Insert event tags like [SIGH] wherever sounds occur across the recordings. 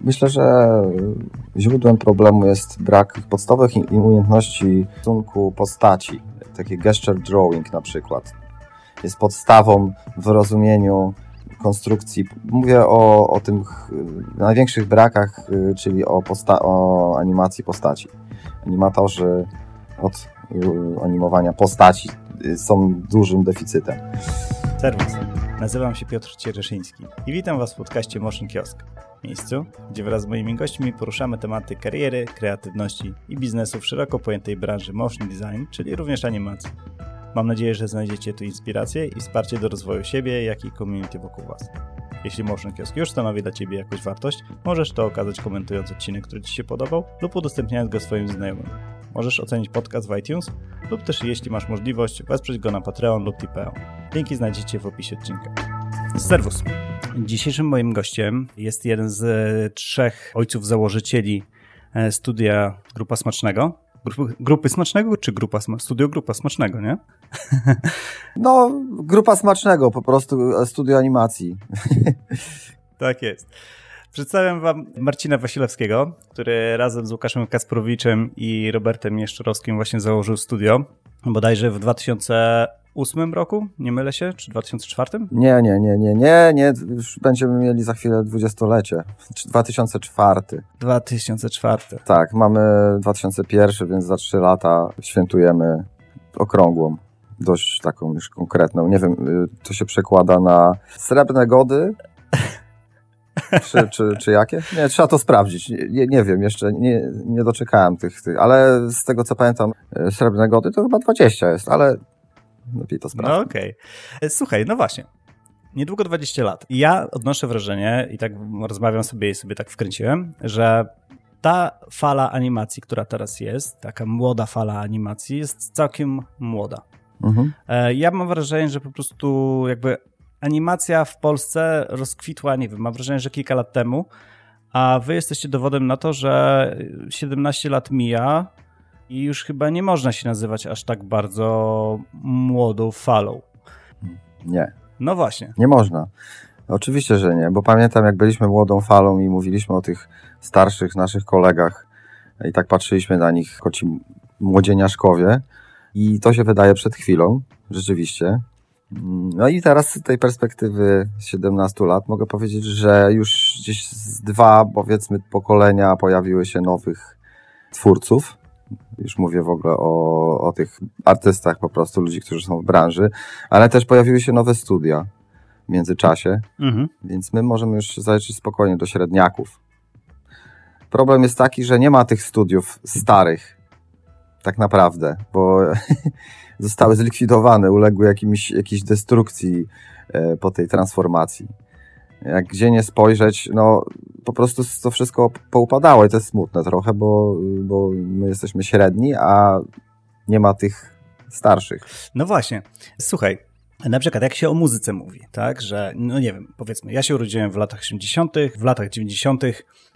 Myślę, że źródłem problemu jest brak podstawowych umiejętności stosunku postaci. Taki gesture drawing na przykład. Jest podstawą w rozumieniu konstrukcji. Mówię o, o tych największych brakach, y, czyli o, posta- o animacji postaci. Animatorzy od y, animowania postaci y, są dużym deficytem. Serwis. Nazywam się Piotr Ciereszyński i witam Was w podcaście Motion Kiosk. Miejscu, gdzie wraz z moimi gośćmi poruszamy tematy kariery, kreatywności i biznesu w szeroko pojętej branży motion design, czyli również animacji. Mam nadzieję, że znajdziecie tu inspirację i wsparcie do rozwoju siebie, jak i community wokół Was. Jeśli Motion Kiosk już stanowi dla Ciebie jakąś wartość, możesz to okazać komentując odcinek, który Ci się podobał lub udostępniając go swoim znajomym. Możesz ocenić podcast w iTunes lub też jeśli masz możliwość wesprzeć go na Patreon lub Tipeee. Linki znajdziecie w opisie odcinka. Serwus. Dzisiejszym moim gościem jest jeden z trzech ojców założycieli e, studia Grupa Smacznego. Grupy, grupy Smacznego czy grupa, studio Grupa Smacznego, nie? [LAUGHS] No, Grupa Smacznego, po prostu e, studio animacji. Tak jest. Przedstawiam wam Marcina Wasilewskiego, który razem z Łukaszem Kasprowiczem i Robertem Mieszczorowskim właśnie założył studio. Bodajże w 2008 roku, nie mylę się, czy 2004? Nie, nie, nie, nie, nie, nie, już będziemy mieli za chwilę dwudziestolecie. 2004. 2004. Tak, mamy 2001, więc za trzy lata świętujemy okrągłą dość taką już konkretną. Nie wiem, y, to się przekłada na srebrne gody, czy, czy, czy jakie? Nie, trzeba to sprawdzić. Nie, nie wiem, jeszcze nie, nie doczekałem tych, tych, ale z tego co pamiętam, e, srebrne gody to chyba 20 jest, ale lepiej to sprawdzić. No okej. Okay. Słuchaj, no właśnie. Niedługo 20 lat. I ja odnoszę wrażenie, i tak rozmawiam sobie i sobie tak wkręciłem, że ta fala animacji, która teraz jest, taka młoda fala animacji, jest całkiem młoda. Mhm. E, ja mam wrażenie, że po prostu jakby animacja w Polsce rozkwitła, nie wiem, mam wrażenie, że kilka lat temu, a wy jesteście dowodem na to, że 17 lat mija i już chyba nie można się nazywać aż tak bardzo młodą falą. Nie. No właśnie. Nie można. Oczywiście, że nie, bo pamiętam jak byliśmy młodą falą i mówiliśmy o tych starszych naszych kolegach i tak patrzyliśmy na nich ci młodzieniaszkowie i to się wydaje przed chwilą, rzeczywiście. No i teraz z tej perspektywy 17 lat mogę powiedzieć, że już gdzieś z dwa, powiedzmy, pokolenia pojawiły się nowych twórców. Już mówię w ogóle o, o tych artystach, po prostu ludzi, którzy są w branży, ale też pojawiły się nowe studia w międzyczasie, mhm. więc my możemy już zaliczyć spokojnie do średniaków. Problem jest taki, że nie ma tych studiów starych, tak naprawdę, bo [LAUGHS] zostały zlikwidowane, uległy jakimś, jakiejś destrukcji e, po tej transformacji. Jak gdzie nie spojrzeć, no po prostu to wszystko poupadało i to jest smutne trochę, bo, bo my jesteśmy średni, a nie ma tych starszych. No właśnie. Słuchaj, na przykład jak się o muzyce mówi, tak, że no nie wiem, powiedzmy, ja się urodziłem w latach 80., w latach 90.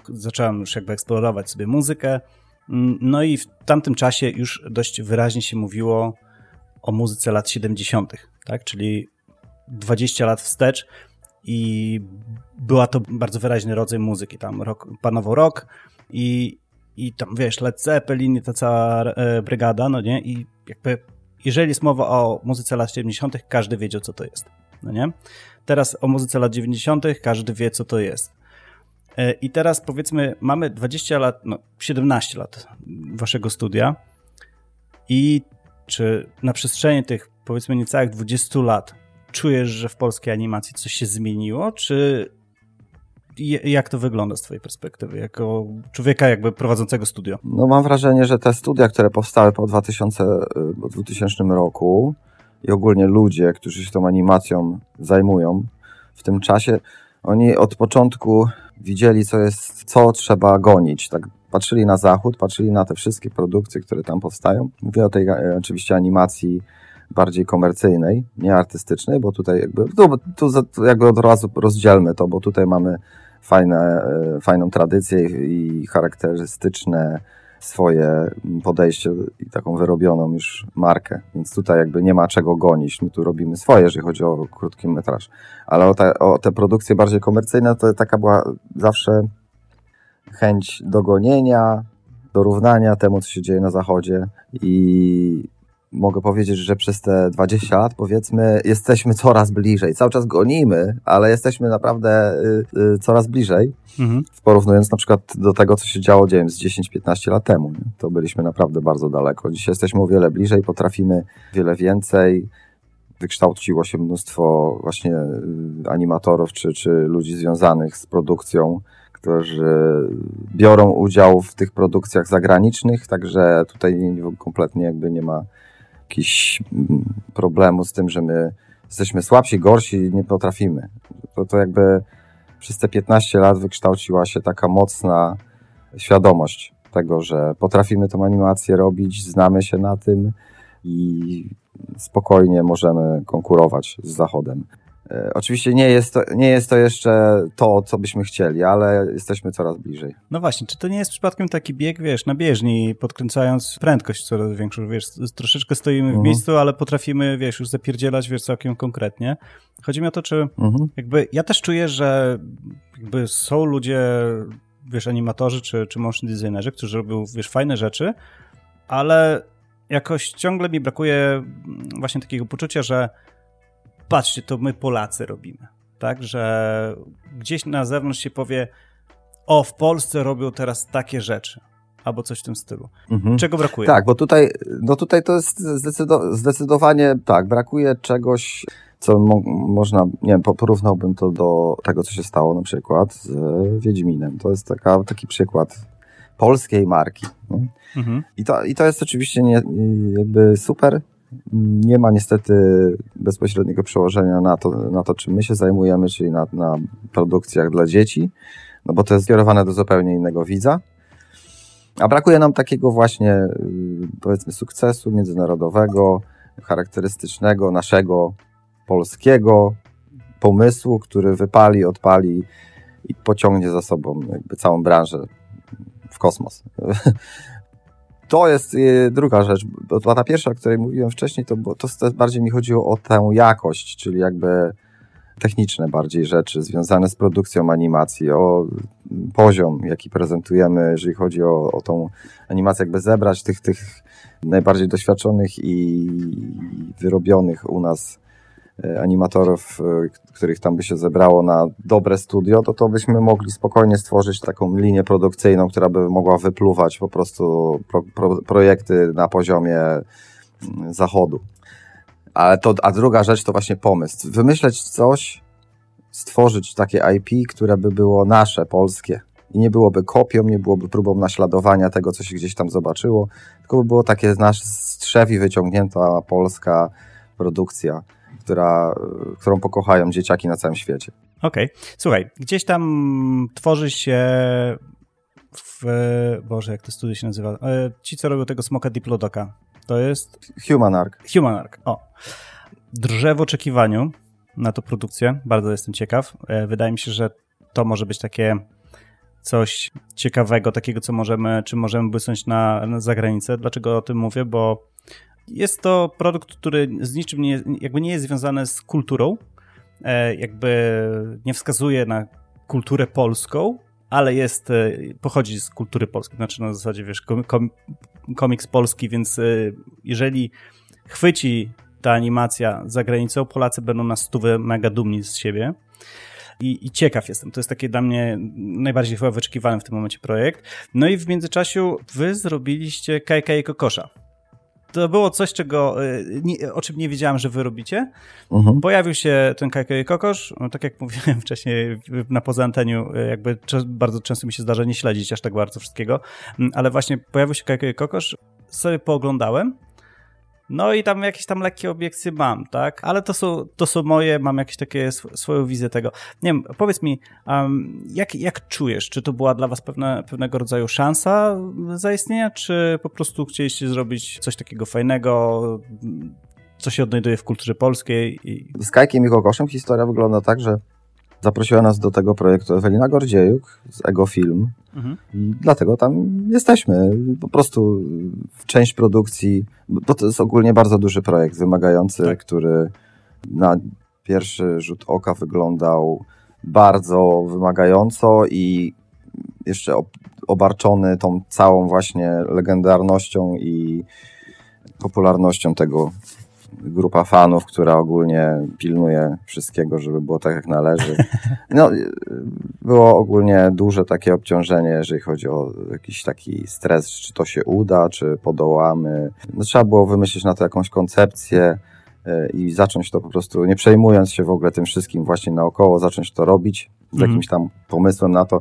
zacząłem już jakby eksplorować sobie muzykę, mm, no i w tamtym czasie już dość wyraźnie się mówiło o muzyce lat 70., tak? czyli 20 lat wstecz i była to bardzo wyraźny rodzaj muzyki. Tam rock, panował rock i, i tam wiesz, Led Zeppelin, ta cała e, brygada, no nie? I jakby jeżeli jest mowa o muzyce lat 70., każdy wiedział, co to jest. No nie? Teraz o muzyce lat 90., każdy wie, co to jest. E, I teraz powiedzmy, mamy 20 lat, no 17 lat waszego studia i czy na przestrzeni tych powiedzmy niecałych 20 lat czujesz, że w polskiej animacji coś się zmieniło, czy jak to wygląda z twojej perspektywy, jako człowieka jakby prowadzącego studio? No mam wrażenie, że te studia, które powstały po 2000, po 2000 roku i ogólnie ludzie, którzy się tą animacją zajmują w tym czasie, oni od początku widzieli, co jest, co trzeba gonić, tak patrzyli na zachód, patrzyli na te wszystkie produkcje, które tam powstają. Mówię o tej e, oczywiście animacji bardziej komercyjnej, nie artystycznej, bo tutaj jakby, tu, tu jakby od razu rozdzielmy to, bo tutaj mamy fajne, e, fajną tradycję i charakterystyczne swoje podejście i taką wyrobioną już markę, więc tutaj jakby nie ma czego gonić. My tu robimy swoje, jeżeli chodzi o krótki metraż. Ale o o te produkcje bardziej komercyjne, to taka była zawsze chęć dogonienia, dorównania temu, co się dzieje na zachodzie i mogę powiedzieć, że przez te 20 lat, powiedzmy, jesteśmy coraz bliżej. Cały czas gonimy, ale jesteśmy naprawdę y, y, coraz bliżej. Mhm. Porównując na przykład do tego, co się działo, dziełem z 10-15 lat temu. Nie? To byliśmy naprawdę bardzo daleko. Dzisiaj jesteśmy o wiele bliżej, potrafimy wiele więcej. Wykształciło się mnóstwo właśnie y, animatorów czy, czy ludzi związanych z produkcją którzy biorą udział w tych produkcjach zagranicznych, także tutaj kompletnie jakby nie ma jakichś mm, problemu z tym, że my jesteśmy słabsi, gorsi, nie potrafimy. To, to jakby przez te 15 lat wykształciła się taka mocna świadomość tego, że potrafimy tą animację robić, znamy się na tym i spokojnie możemy konkurować z Zachodem. E, oczywiście nie jest, to, nie jest to jeszcze to, co byśmy chcieli, ale jesteśmy coraz bliżej. No właśnie, czy to nie jest przypadkiem taki bieg, wiesz, na bieżni, podkręcając prędkość coraz większą, wiesz, troszeczkę stoimy w mhm. miejscu, ale potrafimy, wiesz, już zapierdzielać, wiesz, całkiem konkretnie. Chodzi mi o to, czy mhm. jakby, ja też czuję, że jakby są ludzie, wiesz, animatorzy czy, czy motion designerzy, którzy robią, wiesz, fajne rzeczy, ale jakoś ciągle mi brakuje właśnie takiego poczucia, że patrzcie, to my Polacy robimy. Tak, że gdzieś na zewnątrz się powie, o, w Polsce robią teraz takie rzeczy. Albo coś w tym stylu. Mhm. Czego brakuje? Tak, bo tutaj, no tutaj to jest zdecydo zdecydowanie tak, brakuje czegoś, co mo można, nie wiem, porównałbym to do tego, co się stało na przykład z Wiedźminem. To jest taka, taki przykład polskiej marki. Mhm. I, to, I to jest oczywiście nie, jakby super, nie ma niestety bezpośredniego przełożenia na to, na to czym my się zajmujemy, czyli na, na produkcjach dla dzieci, no bo to jest skierowane do zupełnie innego widza. A brakuje nam takiego właśnie, y, powiedzmy, sukcesu międzynarodowego, charakterystycznego, naszego, polskiego pomysłu, który wypali, odpali i pociągnie za sobą jakby całą branżę w kosmos. [LAUGHS] to jest y, druga rzecz, bo ta pierwsza, o której mówiłem wcześniej, to, to bardziej mi chodziło o tę jakość, czyli jakby techniczne bardziej rzeczy związane z produkcją animacji, o poziom, jaki prezentujemy, jeżeli chodzi o, o tą animację, jakby zebrać tych, tych najbardziej doświadczonych i wyrobionych u nas animatorów, e, których tam by się zebrało na dobre studio, to to byśmy mogli spokojnie stworzyć taką linię produkcyjną, która by mogła wypluwać po prostu pro, pro, projekty na poziomie mm, zachodu. Ale to, a druga rzecz to właśnie pomysł. Wymyśleć coś, stworzyć takie IP, które by było nasze, polskie. I nie byłoby kopią, nie byłoby próbą naśladowania tego, co się gdzieś tam zobaczyło, tylko by było takie nasz strzewi wyciągnięta polska produkcja która, którą pokochają dzieciaki na całym świecie. Okej. Okay. Słuchaj, gdzieś tam tworzy się w... Boże, jak to studio się nazywa? E, ci, co robią tego smoka Diplodoka. To jest... Human Arc. Human Arc, o. Drże w oczekiwaniu na tą produkcję. Bardzo jestem ciekaw. E, wydaje mi się, że to może być takie coś ciekawego, takiego, co możemy, czy możemy błysnąć na, na zagranicę. Dlaczego o tym mówię? Bo jest to produkt, który z niczym nie, jakby nie jest związany z kulturą, e, jakby nie wskazuje na kulturę polską, ale jest, e, pochodzi z kultury polskiej, znaczy na zasadzie, wiesz, kom, komiks polski, więc e, jeżeli chwyci ta animacja za granicą, Polacy będą na stówę mega dumni z siebie. I, I, ciekaw jestem. To jest takie dla mnie najbardziej chyba wyczekiwany w tym momencie projekt. No i w międzyczasie wy zrobiliście Kajka i Kokosza to było coś, czego, y, nie, o czym nie wiedziałem, że wy robicie. Mhm. Pojawił się ten Kajkej Kokosz, no, tak jak mówiłem [LAUGHS] wcześniej na poza anteniu, y, jakby bardzo często mi się zdarza nie śledzić aż tak bardzo wszystkiego, mm, ale właśnie pojawił się Kajkej Kokosz, sobie pooglądałem no i tam jakieś tam lekkie obiekcje mam, tak? Ale to są, to są moje, mam jakieś takie sw swoją wizję tego. Nie wiem, powiedz mi, um, jak, jak czujesz? Czy to była dla was pewne, pewnego rodzaju szansa zaistnienia, czy po prostu chcieliście zrobić coś takiego fajnego, co się odnajduje w kulturze polskiej? I... Z Kajkiem i Kokoszem historia wygląda tak, że Zaprosiła nas do tego projektu Ewelina Gordziejuk z Ego Film mhm. dlatego tam jesteśmy. Po prostu część produkcji, bo to jest ogólnie bardzo duży projekt wymagający, tak. który na pierwszy rzut oka wyglądał bardzo wymagająco i jeszcze obarczony tą całą właśnie legendarnością i popularnością tego grupa fanów, która ogólnie pilnuje wszystkiego, żeby było tak jak należy. [LAUGHS] No, było ogólnie duże takie obciążenie, jeżeli chodzi o jakiś taki stres, czy to się uda, czy podołamy. No, trzeba było wymyślić na to jakąś koncepcję e, i zacząć to po prostu, nie przejmując się w ogóle tym wszystkim właśnie naokoło, zacząć to robić z mhm. jakimś tam pomysłem na to.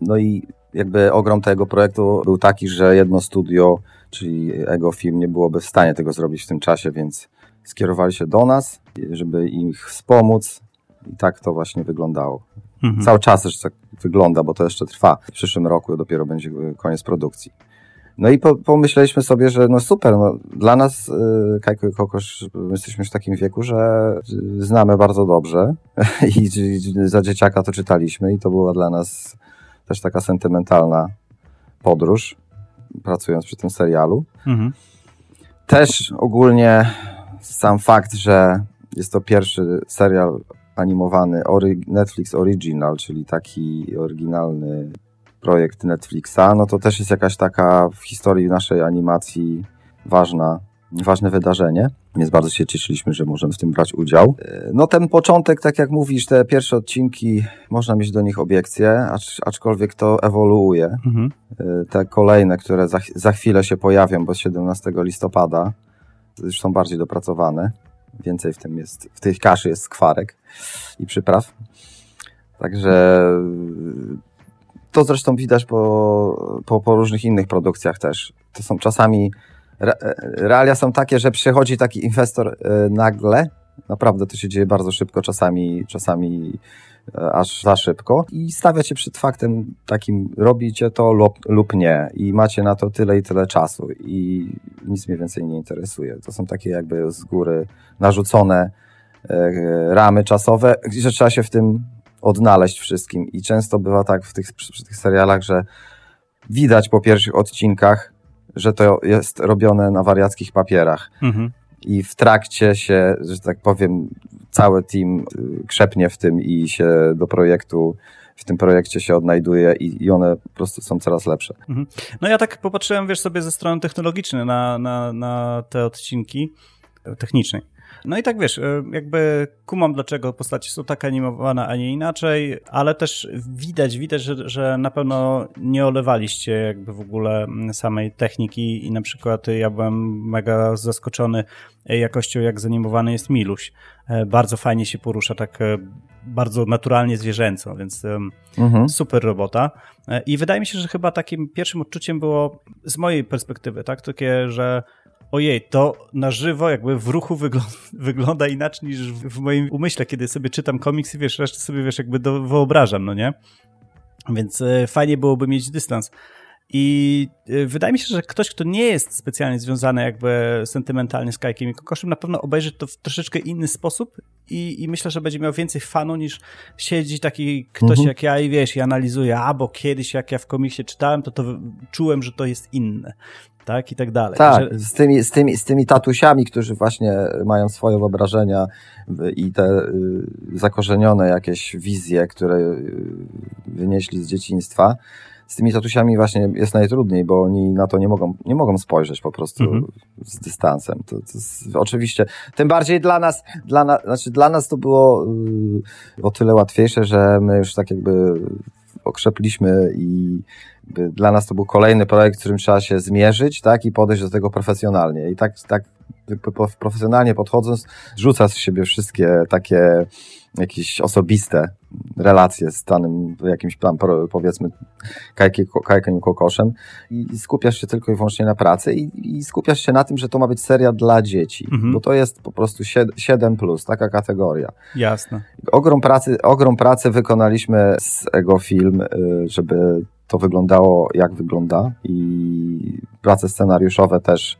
No i jakby ogrom tego projektu był taki, że jedno studio, czyli Ego Film, nie byłoby w stanie tego zrobić w tym czasie, więc skierowali się do nas, żeby ich wspomóc i tak to właśnie wyglądało. Mhm. Cały czas też tak wygląda, bo to jeszcze trwa. W przyszłym roku dopiero będzie koniec produkcji. No i po, pomyśleliśmy sobie, że no super, no, dla nas y, Kajko i Kokosz, my jesteśmy już w takim wieku, że znamy bardzo dobrze [LAUGHS] I, i za dzieciaka to czytaliśmy i to była dla nas też taka sentymentalna podróż, pracując przy tym serialu. Mhm. Też ogólnie sam fakt, że jest to pierwszy serial animowany Netflix Original, czyli taki oryginalny projekt Netflixa, no to też jest jakaś taka w historii naszej animacji ważna, ważne wydarzenie. Więc bardzo się cieszyliśmy, że możemy w tym brać udział. No ten początek, tak jak mówisz, te pierwsze odcinki, można mieć do nich obiekcje, acz, aczkolwiek to ewoluuje. Mhm. Te kolejne, które za, za chwilę się pojawią, bo 17 listopada, już są bardziej dopracowane. Więcej w tym jest, w tej kaszy jest skwarek i przypraw. Także to zresztą widać po, po, po różnych innych produkcjach też. To są czasami, re, realia są takie, że przychodzi taki inwestor e, nagle, naprawdę to się dzieje bardzo szybko, czasami, czasami aż za szybko i stawia cię przed faktem takim, robicie to lub, lub nie i macie na to tyle i tyle czasu i nic mnie więcej nie interesuje. To są takie jakby z góry narzucone e, ramy czasowe, że trzeba się w tym odnaleźć wszystkim. I często bywa tak w tych, przy, przy tych serialach, że widać po pierwszych odcinkach, że to jest robione na wariackich papierach. Mhm. I w trakcie się, że tak powiem, cały team y, krzepnie w tym i się do projektu w tym projekcie się odnajduje i, i one po prostu są coraz lepsze. Mhm. No ja tak popatrzyłem, wiesz, sobie ze strony technologicznej na, na, na te odcinki technicznej. No i tak wiesz, e, jakby kumam, dlaczego postacie są tak animowane, a nie inaczej, ale też widać, widać, że, że na pewno nie olewaliście jakby w ogóle samej techniki i na przykład ja byłem mega zaskoczony jakością, jak zanimowany jest Miluś. E, bardzo fajnie się porusza, tak e, bardzo naturalnie zwierzęco, więc mhm. super robota. I wydaje mi się, że chyba takim pierwszym odczuciem było z mojej perspektywy, tak, takie, że ojej, to na żywo jakby w ruchu wygląda, [LAUGHS] wygląda inaczej niż w, moim umyśle, kiedy sobie czytam komiks i wiesz, resztę sobie wiesz, jakby do, wyobrażam, no nie? Więc e, fajnie byłoby mieć dystans. I e, wydaje mi się, że ktoś, kto nie jest specjalnie związany jakby sentymentalnie z Kajkiem i Kokoszem, na pewno obejrzy to w troszeczkę inny sposób i, i myślę, że będzie miał więcej fanu niż siedzi taki ktoś mhm. jak ja i wiesz, i analizuje, a bo kiedyś jak ja w komiksie czytałem, to to czułem, że to jest inne tak? I tak dalej. Tak, że... z, tymi, z, tymi, z tymi tatusiami, którzy właśnie mają swoje wyobrażenia i te y, zakorzenione jakieś wizje, które y, wynieśli z dzieciństwa, z tymi tatusiami właśnie jest najtrudniej, bo oni na to nie mogą, nie mogą spojrzeć po prostu mhm. z dystansem. To, to jest, oczywiście, tym bardziej dla nas, dla, na, znaczy dla nas to było y, o tyle łatwiejsze, że my już tak jakby okrzepliśmy i dla nas to był kolejny projekt, z którym trzeba się zmierzyć, tak, i podejść do tego profesjonalnie. I tak, tak profesjonalnie podchodząc, rzuca z siebie wszystkie takie jakieś osobiste relacje z danym jakimś tam, powiedzmy, kajkiem kokoszem i skupiasz się tylko i wyłącznie na pracy i, i skupiasz się na tym, że to ma być seria dla dzieci, mhm. bo to jest po prostu 7 plus, taka kategoria. Jasne. Ogrom pracy, ogrom pracy wykonaliśmy z Ego Film, y, żeby to wyglądało jak wygląda i prace scenariuszowe też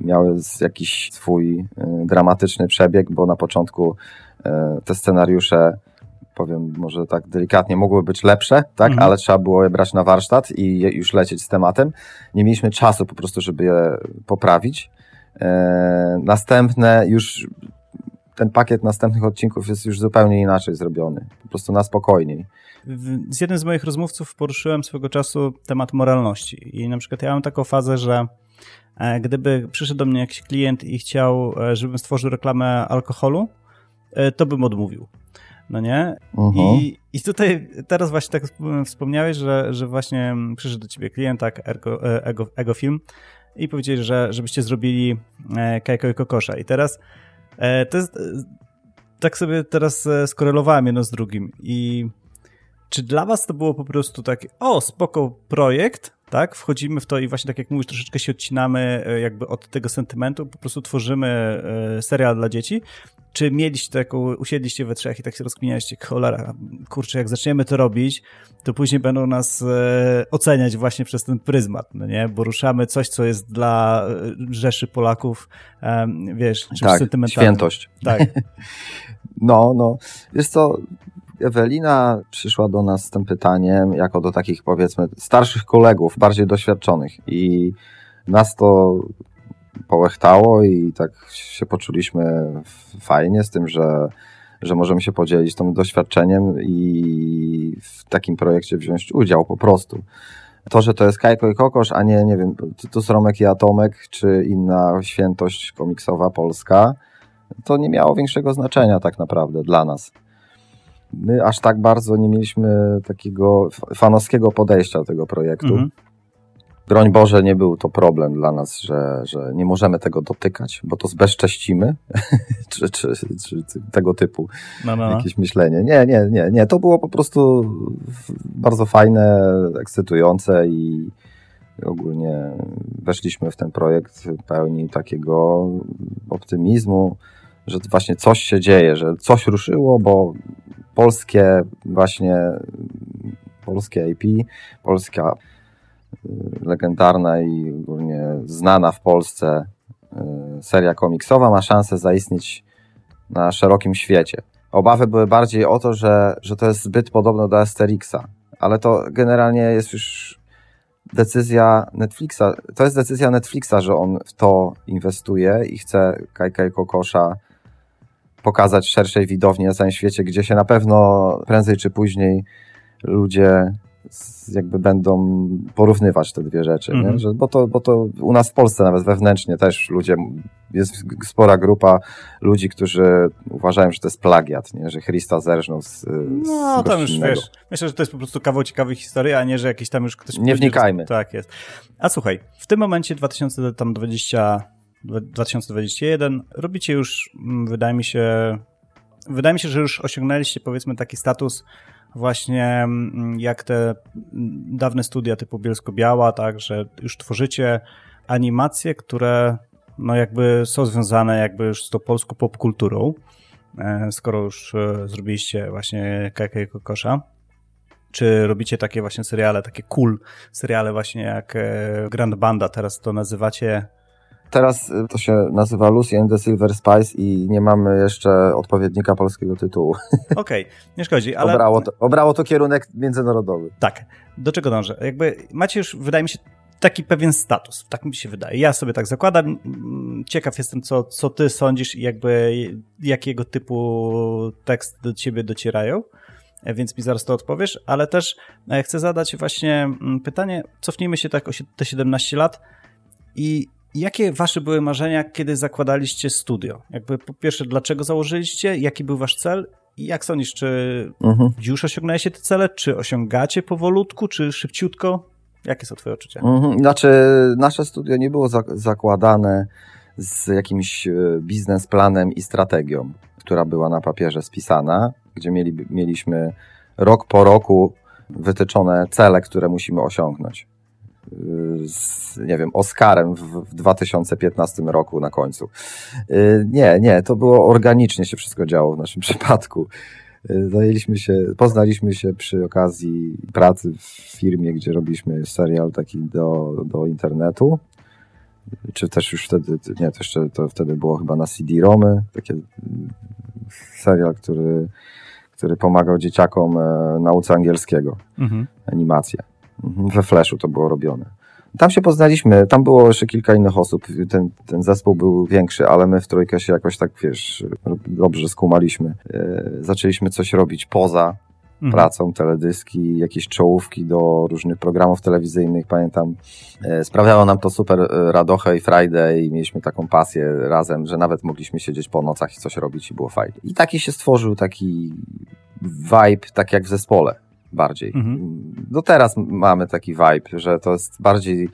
miały jakiś swój y, dramatyczny przebieg, bo na początku te scenariusze powiem może tak delikatnie, mogły być lepsze, tak, mhm. ale trzeba było je brać na warsztat i już lecieć z tematem. Nie mieliśmy czasu po prostu, żeby je poprawić. E, następne już ten pakiet następnych odcinków jest już zupełnie inaczej zrobiony. Po prostu na spokojniej. Z jednym z moich rozmówców poruszyłem swego czasu temat moralności. I na przykład ja mam taką fazę, że e, gdyby przyszedł do mnie jakiś klient i chciał, e, żebym stworzył reklamę alkoholu, e, to bym odmówił. No nie? Uh -huh. I, I tutaj teraz właśnie tak wspomniałeś, że, że właśnie przyszedł do ciebie klient, tak, Ergo, Ego, Ego Film i powiedzieli, że żebyście zrobili Kajko i Kokosza. I teraz to jest, tak sobie teraz skorelowałem jedno z drugim i czy dla was to było po prostu takie, o, spoko projekt, tak? Wchodzimy w to i właśnie tak jak mówisz, troszeczkę się odcinamy e, jakby od tego sentymentu, po prostu tworzymy e, serial dla dzieci. Czy mieliście taką, usiedliście we trzech i tak się rozkminialiście, cholera, kurczę, jak zaczniemy to robić, to później będą nas e, oceniać właśnie przez ten pryzmat, no nie? Bo ruszamy coś, co jest dla rzeszy Polaków, wiesz, czymś tak, sentymentalnym. świętość. Tak. [LAUGHS] no, no. Wiesz co, Ewelina przyszła do nas z tym pytaniem jako do takich powiedzmy starszych kolegów, bardziej doświadczonych i nas to połechtało i tak się poczuliśmy fajnie z tym, że, że możemy się podzielić tym doświadczeniem i w takim projekcie wziąć udział po prostu. To, że to jest Kajko i Kokosz, a nie, nie wiem, tu Sromek i Atomek, czy inna świętość komiksowa polska, to nie miało większego znaczenia tak naprawdę dla nas my aż tak bardzo nie mieliśmy takiego fanowskiego podejścia do tego projektu. Mhm. Broń Boże, nie był to problem dla nas, że, że nie możemy tego dotykać, bo to zbezcześcimy, [LAUGHS] czy, czy, czy, tego typu no, no, no. jakieś myślenie. Nie, nie, nie, nie. To było po prostu bardzo fajne, ekscytujące i ogólnie weszliśmy w ten projekt pełni takiego optymizmu, że właśnie coś się dzieje, że coś ruszyło, bo polskie właśnie, polskie IP, polska legendarna i ogólnie znana w Polsce y, seria komiksowa ma szansę zaistnieć na szerokim świecie. Obawy były bardziej o to, że, że to jest zbyt podobne do Asterixa, ale to generalnie jest już decyzja Netflixa. To jest decyzja Netflixa, że on w to inwestuje i chce Kajka Kokosza pokazać szerszej widowni na całym świecie, gdzie się na pewno prędzej czy później ludzie jakby będą porównywać te dwie rzeczy, mm -hmm. Że, bo, to, bo to u nas w Polsce nawet wewnętrznie też ludzie, jest spora grupa ludzi, którzy uważają, że to jest plagiat, nie? że Christa zerżnął z, No, tam już innego. wiesz, myślę, że to jest po prostu kawał ciekawej historii, a nie, że jakiś tam już ktoś... Nie wnikajmy. Że... Tak jest. A słuchaj, w tym momencie 2020 2021 robicie już, mm, wydaje mi się, wydaje mi się, że już osiągnęliście powiedzmy taki status właśnie mm, jak te dawne studia typu Bielsko-Biała, tak, że już tworzycie animacje, które no jakby są związane jakby już z tą polską popkulturą, e, skoro już e, zrobiliście właśnie Kajka i Kokosza. Czy robicie takie właśnie seriale, takie cool seriale właśnie jak e, Grand Banda, teraz to nazywacie Teraz y, to się nazywa Lucy and the Silver Spice i nie mamy jeszcze odpowiednika polskiego tytułu. [LAUGHS] Okej, okay, nie szkodzi, ale... Obrało to, obrało to kierunek międzynarodowy. Tak. Do czego dążę? Jakby macie już, wydaje mi się, taki pewien status. Tak mi się wydaje. Ja sobie tak zakładam. Ciekaw jestem, co, co ty sądzisz i jakby jakiego typu tekst do ciebie docierają więc mi zaraz to odpowiesz, ale też e, chcę zadać właśnie mm, pytanie, cofnijmy się tak o te 17 lat i Jakie wasze były marzenia, kiedy zakładaliście studio? Jakby po pierwsze, dlaczego założyliście? Jaki był wasz cel? I jak sądzisz, czy mhm. już osiągnęliście te cele? Czy osiągacie powolutku, czy szybciutko? Jakie są twoje odczucia? Mhm. Znaczy, nasze studio nie było zakładane z jakimś e, biznesplanem i strategią, która była na papierze spisana, gdzie mieli, mieliśmy rok po roku wytyczone cele, które musimy osiągnąć z, nie wiem, Oscarem w, w 2015 roku na końcu. Y, nie, nie, to było organicznie się wszystko działo w naszym [LAUGHS] przypadku. Y, zajęliśmy się, poznaliśmy się przy okazji pracy w firmie, gdzie robiliśmy serial taki do, do internetu. Czy też już wtedy, nie, to jeszcze to wtedy było chyba na CD-ROMy, taki serial, który, który pomagał dzieciakom e, nauce angielskiego, mhm. animację. Mhm, we Flashu to było robione. Tam się poznaliśmy, tam było jeszcze kilka innych osób. Ten, ten zespół był większy, ale my w trójkę się jakoś tak, wiesz, dobrze skumaliśmy. E, zaczęliśmy coś robić poza mhm. pracą, teledyski, jakieś czołówki do różnych programów telewizyjnych. Pamiętam, e, sprawiało nam to super e, radochę i Friday i mieliśmy taką pasję razem, że nawet mogliśmy siedzieć po nocach i coś robić i było fajnie. I taki się stworzył taki vibe, tak jak w zespole bardziej. Mhm. Do teraz mamy taki vibe, że to jest bardziej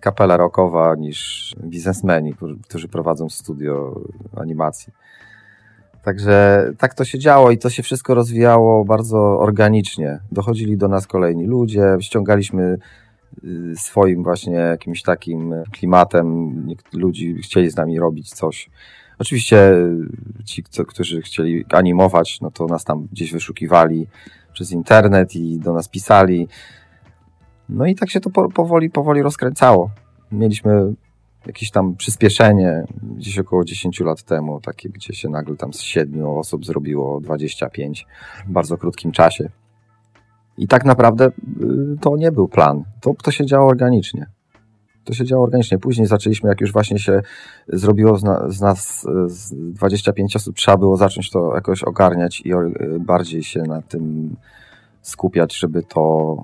kapela rockowa niż biznesmeni, którzy prowadzą studio animacji. Także tak to się działo i to się wszystko rozwijało bardzo organicznie. Dochodzili do nas kolejni ludzie, ściągaliśmy y, swoim właśnie jakimś takim klimatem. Ludzi chcieli z nami robić coś. Oczywiście ci, którzy chcieli animować, no to nas tam gdzieś wyszukiwali przez internet i do nas pisali. No i tak się to powoli, powoli rozkręcało. Mieliśmy jakieś tam przyspieszenie gdzieś około 10 lat temu, takie gdzie się nagle tam z 7 osób zrobiło 25 w bardzo krótkim czasie. I tak naprawdę y, to nie był plan. To, to się działo organicznie. To się działo organicznie. Później zaczęliśmy, jak już właśnie się zrobiło z, na, z nas z 25 osób, trzeba było zacząć to jakoś ogarniać i bardziej się na tym skupiać, żeby to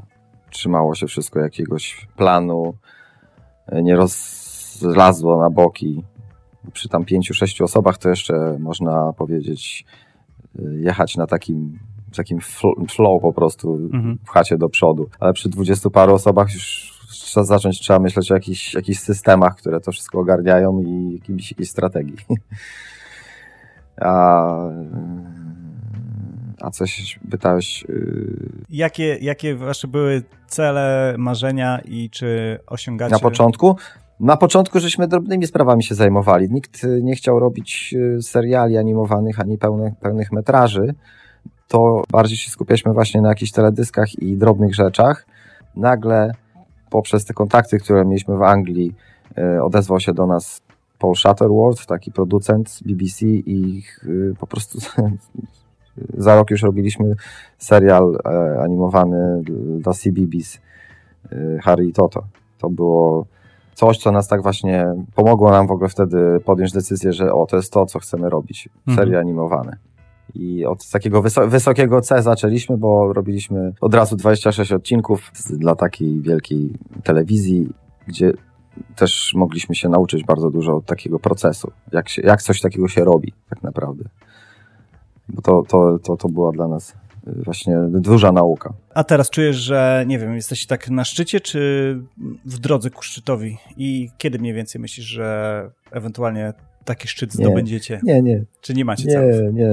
trzymało się wszystko jakiegoś planu, nie rozlazło na boki. Przy tam pięciu, sześciu osobach to jeszcze można powiedzieć jechać na takim takim flow po prostu mhm. w chacie do przodu. Ale przy dwudziestu paru osobach już trzeba zacząć, trzeba myśleć o jakichś, jakichś systemach, które to wszystko ogarniają i jakimś, jakiejś strategii. [LAUGHS] A, a coś pytałeś... Y, jakie, jakie wasze były cele, marzenia i czy osiągacie... Na początku? Na początku żeśmy drobnymi sprawami się zajmowali. Nikt nie chciał robić y, seriali animowanych ani pełnych, pełnych metraży. To bardziej się skupialiśmy właśnie na jakichś teledyskach i drobnych rzeczach. Nagle poprzez te kontakty, które mieliśmy w Anglii, e, odezwał się do nas Paul Shutterworth, taki producent z BBC i e, po prostu [LAUGHS] za rok już robiliśmy serial e, animowany dla CBBS Harry i Toto. To było coś, co nas tak właśnie pomogło nam w ogóle wtedy podjąć decyzję, że o, to jest to, co chcemy robić. Serie mhm. animowane. I od takiego wysokiego C zaczęliśmy, bo robiliśmy od razu 26 odcinków dla takiej wielkiej telewizji, gdzie też mogliśmy się nauczyć bardzo dużo od takiego procesu, jak, się, jak coś takiego się robi tak naprawdę. Bo to, to, to, to była dla nas y, właśnie duża nauka. A teraz czujesz, że nie wiem, jesteś tak na szczycie, czy w drodze ku szczytowi? I kiedy mniej więcej myślisz, że ewentualnie taki szczyt zdobędziecie? Nie, nie. Czy nie macie nie, celów? Nie, nie.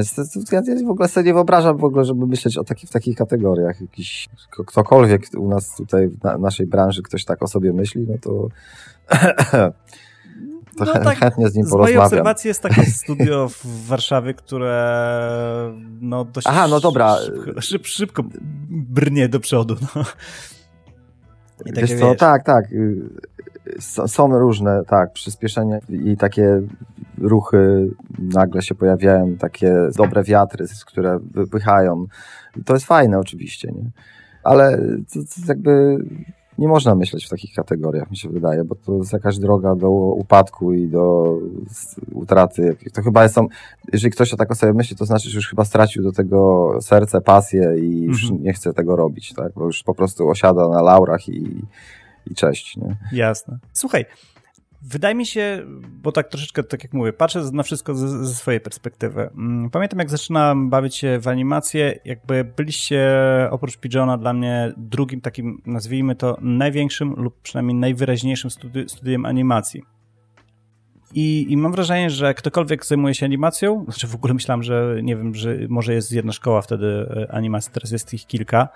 Ja w ogóle sobie nie wyobrażam w ogóle, żeby myśleć o takich, w takich kategoriach. Jakiś, ktokolwiek u nas tutaj w na, naszej branży ktoś tak o sobie myśli, no to to [LAUGHS] no tak, [LAUGHS] chętnie z nim porozmawiam. Z mojej obserwacji jest takie [LAUGHS] studio w Warszawie, które no dość Aha, no dobra. Szybko, szyb, szybko brnie do przodu. No. Wiesz co, wiesz. tak, tak są różne, tak, przyspieszenia i takie ruchy nagle się pojawiają, takie dobre wiatry, które wypychają. To jest fajne oczywiście, nie? Ale to, to jakby nie można myśleć w takich kategoriach, mi się wydaje, bo to jest jakaś droga do upadku i do utraty. To chyba są, jeżeli ktoś o tak o sobie myśli, to znaczy, że już chyba stracił do tego serce, pasję i już mhm. nie chce tego robić, tak? Bo już po prostu osiada na laurach i, i cześć. Nie? Jasne. Słuchaj, Wydaje mi się, bo tak troszeczkę, tak jak mówię, patrzę na wszystko ze, ze, swojej perspektywy. Mm, pamiętam, jak zaczynałem bawić się w animację, jakby byliście oprócz Pigeona dla mnie drugim takim, nazwijmy to, największym lub przynajmniej najwyraźniejszym studi studiem animacji. I, I, mam wrażenie, że ktokolwiek zajmuje się animacją, znaczy w ogóle myślałem, że nie wiem, że może jest jedna szkoła wtedy e, animacji, teraz jest ich kilka,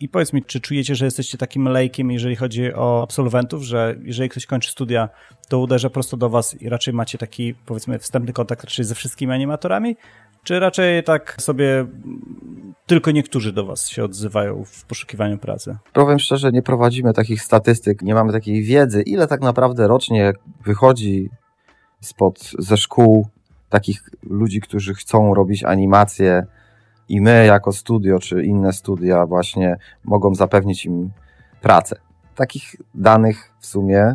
i powiedz mi, czy czujecie, że jesteście takim lejkiem, jeżeli chodzi o absolwentów, że jeżeli ktoś kończy studia, to uderza prosto do was i raczej macie taki, powiedzmy, wstępny kontakt raczej ze wszystkimi animatorami? Czy raczej tak sobie tylko niektórzy do was się odzywają w poszukiwaniu pracy? Powiem szczerze, nie prowadzimy takich statystyk, nie mamy takiej wiedzy, ile tak naprawdę rocznie wychodzi spod, ze szkół takich ludzi, którzy chcą robić animacje, i my jako studio, czy inne studia właśnie mogą zapewnić im pracę. takich danych w sumie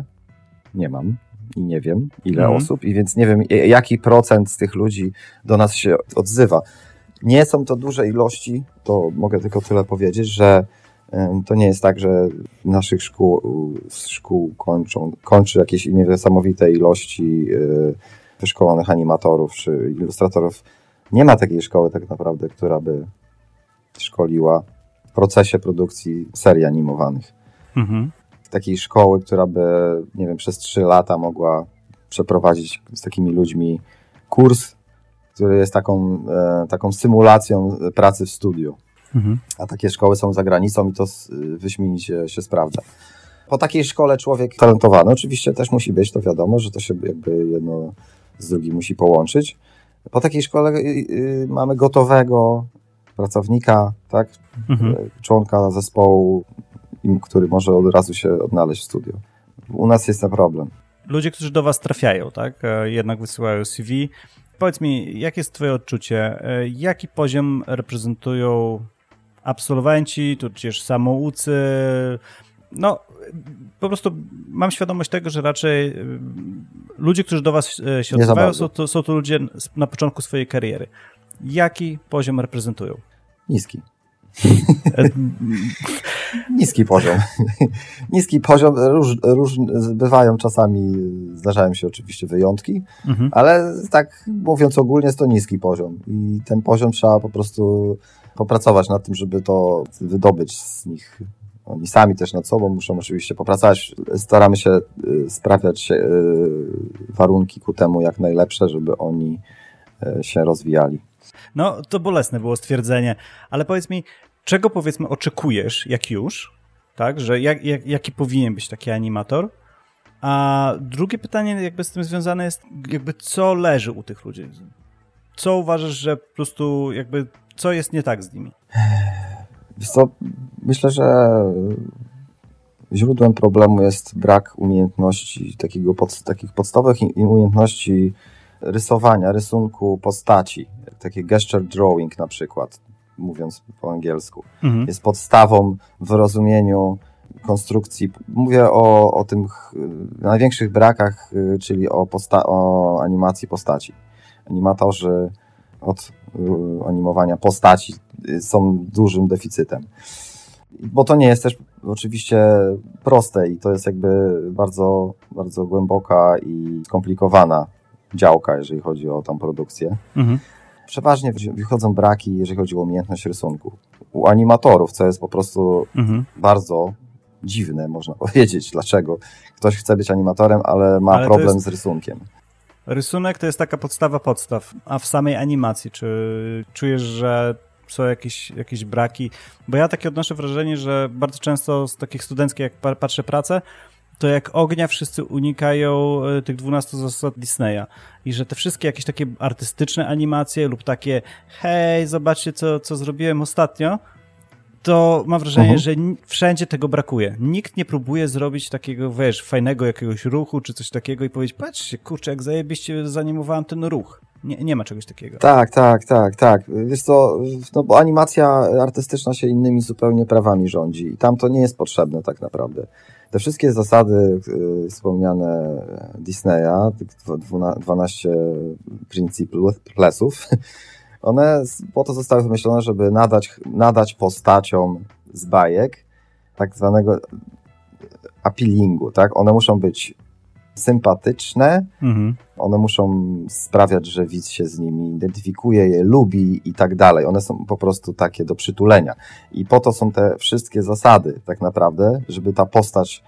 nie mam i nie wiem, ile Mhm. osób, i więc nie wiem, e, jaki procent z tych ludzi do nas się odzywa. Nie są to duże ilości, to mogę tylko tyle powiedzieć, że to nie jest tak, że naszych szkół, szkół kończą, kończy jakieś niesamowite ilości wyszkolonych animatorów czy ilustratorów. Nie ma takiej szkoły tak naprawdę, która by szkoliła w procesie produkcji serii animowanych Mhm. takiej szkoły, która by, nie wiem, przez trzy lata mogła przeprowadzić z takimi ludźmi kurs, który jest taką, e, taką symulacją pracy w studiu. Mhm. A takie szkoły są za granicą i to wyśmienicie się sprawdza. Po takiej szkole człowiek talentowany oczywiście też musi być, to wiadomo, że to się jakby jedno z drugim musi połączyć. Po takiej szkole y, y, mamy gotowego pracownika, tak, Mhm. członka zespołu, który może od razu się odnaleźć w studiu. U nas jest ten problem. Ludzie, którzy do was trafiają, tak? e, Jednak wysyłają CV. Powiedz mi, jakie jest twoje odczucie? E, Jaki poziom reprezentują absolwenci, tudzież samoucy? No, po prostu mam świadomość tego, że raczej e, ludzie, którzy do was e, się odzywają, są to, są to ludzie na początku swojej kariery. Jaki poziom reprezentują? Niski. E, [LAUGHS] Niski poziom. [LAUGHS] Niski poziom. Róż, róż, bywają czasami, zdarzają się oczywiście wyjątki, mhm. ale tak mówiąc ogólnie jest to niski poziom i ten poziom trzeba po prostu popracować nad tym, żeby to wydobyć z nich. Oni sami też nad sobą muszą oczywiście popracować. Staramy się y, sprawiać y, warunki ku temu jak najlepsze, żeby oni y, się rozwijali. No, to bolesne było stwierdzenie, ale powiedz mi, czego powiedzmy oczekujesz, jak już, tak, że jak, jak, jaki powinien być taki animator? A drugie pytanie jakby z tym związane jest, jakby co leży u tych ludzi? Co uważasz, że po prostu jakby, co jest nie tak z nimi? [LAUGHS] Co, myślę, że źródłem problemu jest brak umiejętności, takiego pod, takich podstawowych umiejętności rysowania, rysunku postaci. Takie gesture drawing na przykład, mówiąc po angielsku. Mhm. Jest podstawą w rozumieniu konstrukcji. Mówię o, o tych y, największych brakach, y, czyli o, posta- o animacji postaci. Animatorzy od y, animowania postaci y, są dużym deficytem. Bo to nie jest też oczywiście proste i to jest jakby bardzo, bardzo głęboka i skomplikowana działka, jeżeli chodzi o tą produkcję. Mhm. Przeważnie wychodzą braki, jeżeli chodzi o umiejętność rysunku. U animatorów, co jest po prostu Mhm. bardzo dziwne, można [LAUGHS] powiedzieć, dlaczego ktoś chce być animatorem, ale ma Ale problem jest- z rysunkiem. Rysunek to jest taka podstawa podstaw, a w samej animacji, czy czujesz, że są jakieś, jakieś braki? Bo ja takie odnoszę wrażenie, że bardzo często z takich studenckich, jak pa- patrzę pracę, to jak ognia wszyscy unikają e, tych 12 zasad Disneya. I że te wszystkie jakieś takie artystyczne animacje lub takie hej, zobaczcie co, co zrobiłem ostatnio, to mam wrażenie, Mhm. że wszędzie tego brakuje. Nikt nie próbuje zrobić takiego, wiesz, fajnego jakiegoś ruchu czy coś takiego i powiedzieć, patrzcie, kurczę, jak zajebiście zanimowałem ten ruch. Nie, nie ma czegoś takiego. Tak, tak, tak, tak. Wiesz co, no bo animacja artystyczna się innymi zupełnie prawami rządzi i tam to nie jest potrzebne tak naprawdę. Te wszystkie zasady y, wspomniane Disneya, tych dwu- dwuna- 12 principlesów, one po to zostały wymyślone, żeby nadać, nadać postaciom z bajek tak zwanego appealingu, tak? One muszą być sympatyczne, Mhm. one muszą sprawiać, że widz się z nimi identyfikuje, je lubi i tak dalej. One są po prostu takie do przytulenia. I po to są te wszystkie zasady, tak naprawdę, żeby ta postać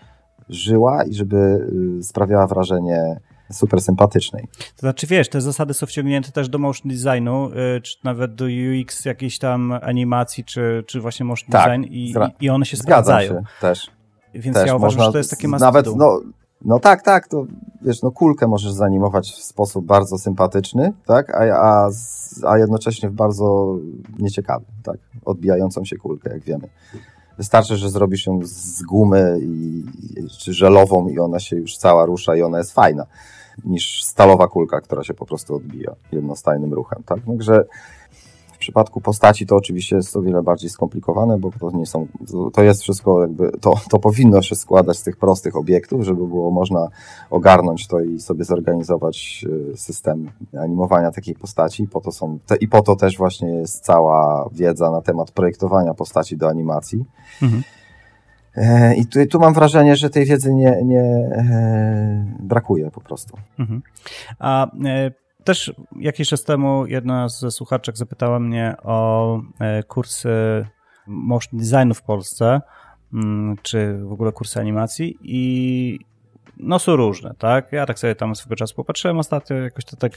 żyła i żeby y, sprawiała wrażenie super sympatycznej. To znaczy, wiesz, te zasady są wciągnięte też do motion designu, y, czy nawet do UX jakiejś tam animacji, czy, czy właśnie motion Tak, design i, i one się Zgadzam sprawdzają. się też. Więc też ja uważam, można że to jest takie must Nawet, no, no tak, tak, to wiesz, no kulkę możesz zanimować w sposób bardzo sympatyczny, tak, a, a, a jednocześnie w bardzo nieciekawy, tak, odbijającą się kulkę, jak wiemy. Wystarczy, że zrobisz ją z gumy i, czy żelową i ona się już cała rusza i ona jest fajna, niż stalowa kulka, która się po prostu odbija jednostajnym ruchem, tak, także w przypadku postaci to oczywiście jest o wiele bardziej skomplikowane, bo to nie są, to jest wszystko jakby, to, to powinno się składać z tych prostych obiektów, żeby było można ogarnąć to i sobie zorganizować e, system animowania takiej postaci. Po to są, te, i po to też właśnie jest cała wiedza na temat projektowania postaci do animacji. Mhm. E, I tu, tu, mam wrażenie, że tej wiedzy nie, nie e, brakuje po prostu. Mhm. A e, też jakiś czas temu jedna ze słuchaczek zapytała mnie o kursy motion designu w Polsce, mm, czy w ogóle kursy animacji i no są różne, tak? Ja tak sobie tam swego czasu popatrzyłem ostatnio, jakoś to tak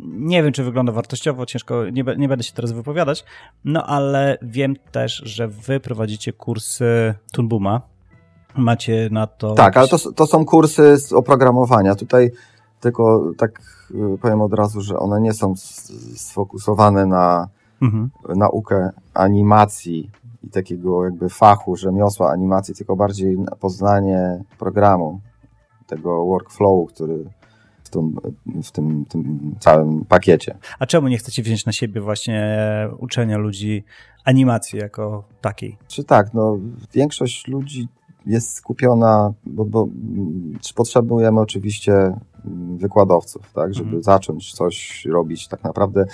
nie wiem, czy wygląda wartościowo, ciężko, nie, nie będę się teraz wypowiadać, no ale wiem też, że wy prowadzicie kursy Tunbuma. Macie na to. Tak, ale to, to są kursy z oprogramowania. Tutaj tylko tak y, powiem od razu, że one nie są sfokusowane na mhm. naukę animacji i takiego jakby fachu, rzemiosła animacji, tylko bardziej na poznanie programu, tego workflowu, który tym, w tym, tym całym pakiecie. A czemu nie chcecie wziąć na siebie właśnie uczenia ludzi animacji jako takiej? Czy tak, no większość ludzi jest skupiona, bo, bo potrzebujemy oczywiście wykładowców, tak, żeby mhm. zacząć coś robić. Tak naprawdę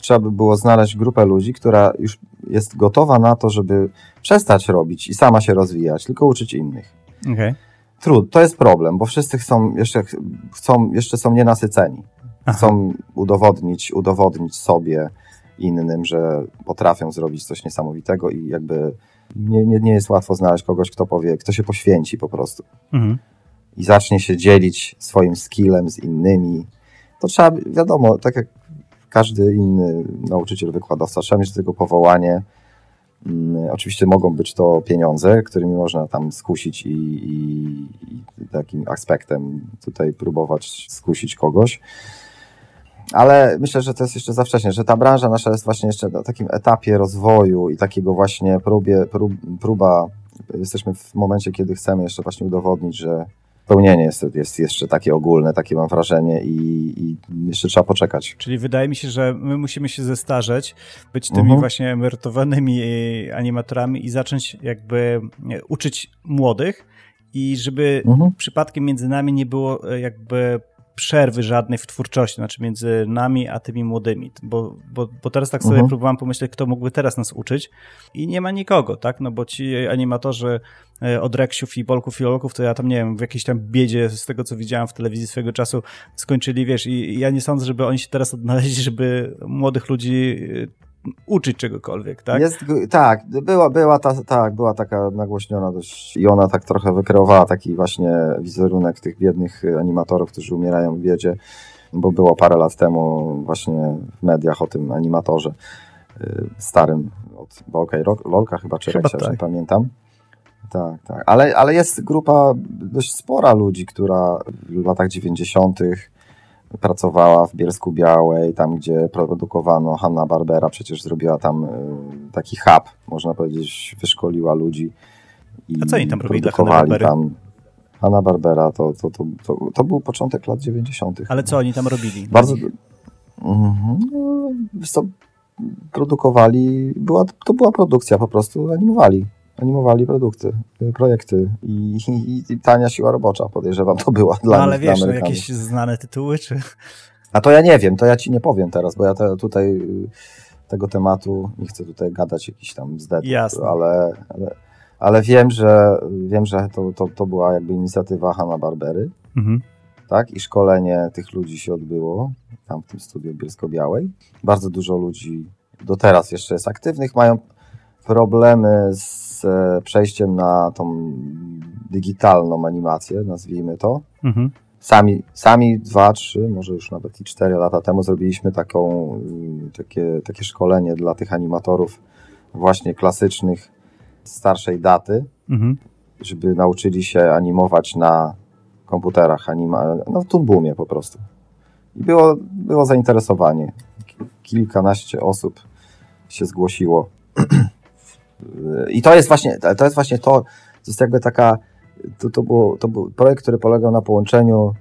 trzeba by było znaleźć grupę ludzi, która już jest gotowa na to, żeby przestać robić i sama się rozwijać, tylko uczyć innych. Okay. Trud, to jest problem, bo wszyscy chcą jeszcze, chcą, jeszcze są nienasyceni. Aha. Chcą udowodnić, udowodnić sobie, innym, że potrafią zrobić coś niesamowitego i jakby nie, nie, nie jest łatwo znaleźć kogoś, kto powie, kto się poświęci po prostu. Mhm. I zacznie się dzielić swoim skillem z innymi. To trzeba, wiadomo, tak jak każdy inny nauczyciel, wykładowca, trzeba mieć do tego powołanie. Hmm, oczywiście mogą być to pieniądze, którymi można tam skusić i, i, i takim aspektem tutaj próbować skusić kogoś. Ale myślę, że to jest jeszcze za wcześnie, że ta branża nasza jest właśnie jeszcze na takim etapie rozwoju i takiego właśnie próbie, prób, próba, jesteśmy w momencie, kiedy chcemy jeszcze właśnie udowodnić, że pełnienie jest, jest jeszcze takie ogólne, takie mam wrażenie i, i, jeszcze trzeba poczekać. Czyli wydaje mi się, że my musimy się zestarzeć, być tymi mhm. właśnie emerytowanymi animatorami i zacząć jakby uczyć młodych i żeby mhm. przypadkiem między nami nie było e, jakby przerwy żadnej w twórczości, znaczy między nami a tymi młodymi, bo, bo, bo teraz tak sobie uh-huh. próbowałem pomyśleć, kto mógłby teraz nas uczyć i nie ma nikogo, tak, no bo ci animatorzy e, od Reksiów i Bolków i Olków, to ja tam, nie wiem, w jakiejś tam biedzie z tego, co widziałem w telewizji swego czasu skończyli, wiesz, i ja nie sądzę, żeby oni się teraz odnaleźli, żeby młodych ludzi e, uczyć czegokolwiek, tak? Jest, tak, była, była, ta, tak, była taka nagłośniona dość i ona tak trochę wykreowała taki właśnie wizerunek tych biednych animatorów, którzy umierają w biedzie, bo było parę lat temu właśnie w mediach o tym animatorze y, starym od Bolka i Lolka chyba, czy chyba tak. nie pamiętam. Tak, tak. Ale, ale jest grupa dość spora ludzi, która w latach 90 pracowała w Bielsku Białej, tam gdzie produkowano Hanna Barbera, przecież zrobiła tam y, taki hub, można powiedzieć, wyszkoliła ludzi. I A co oni tam robili produkowali tam. Hanna Barbera to, to, to, to, to był początek lat 90. Ale co oni tam robili? Bardzo. Mhm. No, produkowali, była, to była produkcja po prostu, animowali animowali produkty, projekty i, i, i, tania siła robocza, podejrzewam, to była dla no, ale wiesz, no, jakieś znane tytuły, czy... A to ja nie wiem, to ja ci nie powiem teraz, bo ja te, tutaj y, tego tematu nie chcę tutaj gadać jakiś tam zdetów, ale, ale, ale wiem, że wiem, że to, to, to była jakby inicjatywa Hanna Barbery, mhm. tak, i szkolenie tych ludzi się odbyło tam w tym studiu Bielsko-Białej. Bardzo dużo ludzi do teraz jeszcze jest aktywnych, mają problemy z z przejściem na tą digitalną animację, nazwijmy to. Mhm. Sami, sami dwa, trzy, może już nawet i cztery lata temu zrobiliśmy taką, takie, takie szkolenie dla tych animatorów właśnie klasycznych starszej daty, mhm. żeby nauczyli się animować na komputerach, anima no w Toonboomie po prostu. I było, było zainteresowanie. Kilkanaście osób się zgłosiło. [CLEARS THROAT] I to jest właśnie to, jest właśnie to, to jest jakby taka, to, to, było, to był projekt, który polegał na połączeniu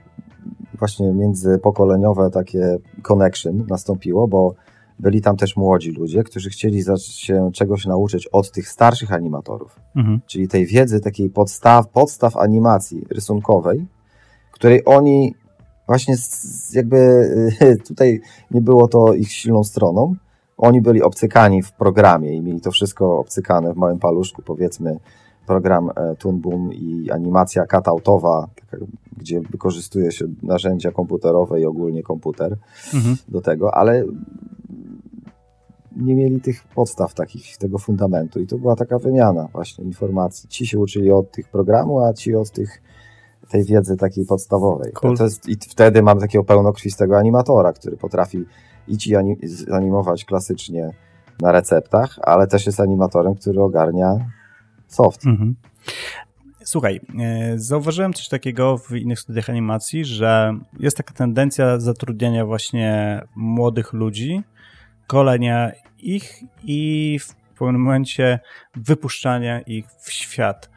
właśnie międzypokoleniowe takie connection nastąpiło, bo byli tam też młodzi ludzie, którzy chcieli się czegoś nauczyć od tych starszych animatorów. Mhm. Czyli tej wiedzy takiej podstaw, podstaw animacji rysunkowej, której oni właśnie jakby [LAUGHS] tutaj nie było to ich silną stroną. Oni byli obcykani w programie i mieli to wszystko obcykane w małym paluszku, powiedzmy program e, Toon Boom i animacja cutoutowa, gdzie wykorzystuje się narzędzia komputerowe i ogólnie komputer mhm. do tego, ale nie mieli tych podstaw takich, tego fundamentu i to była taka wymiana właśnie informacji. Ci się uczyli od tych programu, a ci od tych tej wiedzy takiej podstawowej. Cool. Jest, I wtedy mam takiego pełnokrwistego animatora, który potrafi i ci animować klasycznie na receptach, ale też jest animatorem, który ogarnia soft. Mhm. Słuchaj, e, zauważyłem coś takiego w innych studiach animacji, że jest taka tendencja zatrudniania właśnie młodych ludzi, kolenia ich i w pewnym momencie wypuszczania ich w świat.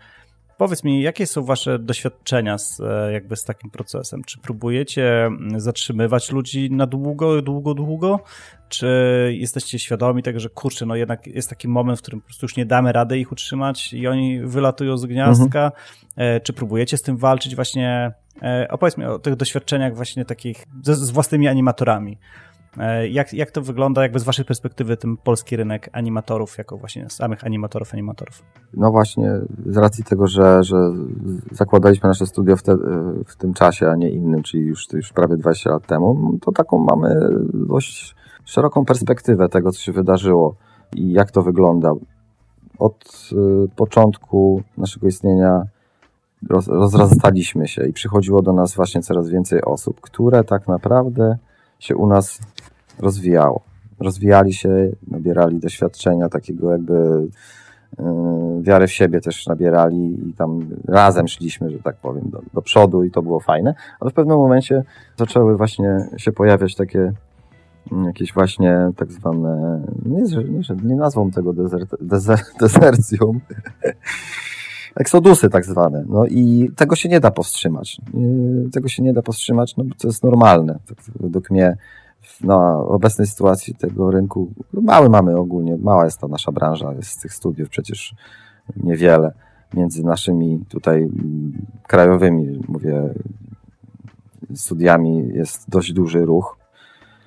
Powiedz mi, jakie są wasze doświadczenia z, e, jakby z takim procesem? Czy próbujecie mm, zatrzymywać ludzi na długo, długo, długo? Czy jesteście świadomi tego, że kurczę, no jednak jest taki moment, w którym po prostu już nie damy rady ich utrzymać i oni wylatują z gniazdka? Mhm. Czy próbujecie z tym walczyć właśnie? E, opowiedz mi o tych doświadczeniach właśnie takich z, z własnymi animatorami. E, jak, jak to wygląda jakby z waszej perspektywy ten polski rynek animatorów, jako właśnie samych animatorów, animatorów? No właśnie, z racji tego, że, że zakładaliśmy nasze studio w, te, w tym czasie, a nie innym, czyli już, już prawie 20 lat temu, to taką mamy dość szeroką perspektywę tego, co się wydarzyło i jak to wygląda. Od y, początku naszego istnienia roz, rozrastaliśmy się i przychodziło do nas właśnie coraz więcej osób, które tak naprawdę się u nas rozwijało. Rozwijali się, nabierali doświadczenia takiego jakby yy, wiary w siebie też nabierali i tam razem szliśmy, że tak powiem, do, do przodu i to było fajne, ale w pewnym momencie zaczęły właśnie się pojawiać takie mm, jakieś właśnie tak zwane, nie, nie, nie nazwą tego dezert, dezer, [LAUGHS] dezercją, [LAUGHS] eksodusy tak zwane. No i tego się nie da powstrzymać. Tego się nie da powstrzymać, no bo to jest normalne. Tak według mnie na obecnej sytuacji tego rynku, mały mamy ogólnie, mała jest ta nasza branża, jest tych studiów przecież niewiele. Między naszymi tutaj krajowymi, mówię, studiami jest dość duży ruch.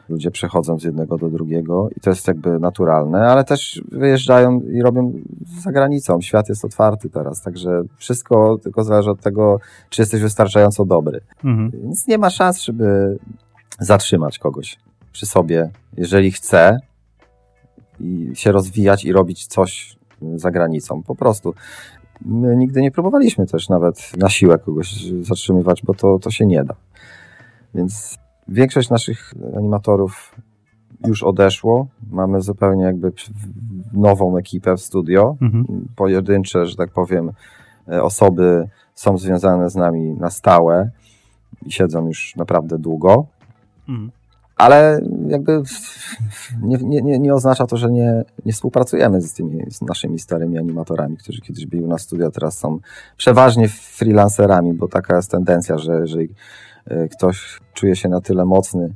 Ludzie przechodzą z jednego do drugiego i to jest jakby naturalne, ale też wyjeżdżają i robią za granicą. Świat jest otwarty teraz, także wszystko tylko zależy od tego, czy jesteś wystarczająco dobry. Mhm. Więc nie ma szans, żeby zatrzymać kogoś przy sobie, jeżeli chce i się rozwijać i robić coś za granicą. Po prostu. My nigdy nie próbowaliśmy też nawet na siłę kogoś zatrzymywać, bo to, to się nie da. Więc większość naszych animatorów już odeszło. Mamy zupełnie jakby nową ekipę w studio. Mhm. Pojedyncze, że tak powiem, osoby są związane z nami na stałe i siedzą już naprawdę długo. Mhm. Ale jakby nie, nie, nie oznacza to, że nie, nie współpracujemy z tymi z naszymi starymi animatorami, którzy kiedyś byli u nas w studio, teraz są przeważnie freelancerami, bo taka jest tendencja, że jeżeli e, ktoś czuje się na tyle mocny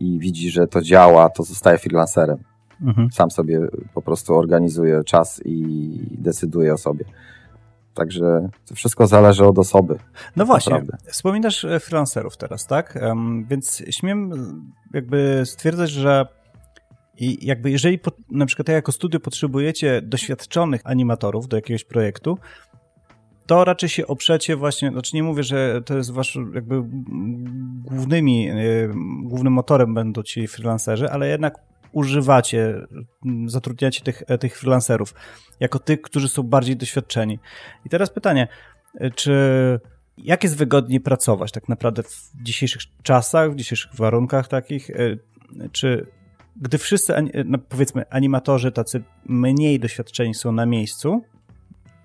i widzi, że to działa, to zostaje freelancerem. Mhm. Sam sobie po prostu organizuje czas i decyduje o sobie. Także to wszystko zależy od osoby. No właśnie, naprawdę. wspominasz e, freelancerów teraz, tak? Więc śmiem jakby stwierdzać, że i jakby jeżeli po, na przykład jako studio potrzebujecie doświadczonych animatorów do jakiegoś projektu, to raczej się oprzecie właśnie, znaczy nie mówię, że to jest wasz jakby głównymi, yy, głównym motorem będą ci freelancerzy, ale jednak używacie, zatrudniacie tych, e, tych freelancerów jako tych, którzy są bardziej doświadczeni. I teraz pytanie, e, czy jak jest wygodniej pracować tak naprawdę w dzisiejszych czasach, w dzisiejszych warunkach takich, e, czy gdy wszyscy, no powiedzmy, animatorzy tacy mniej doświadczeni są na miejscu,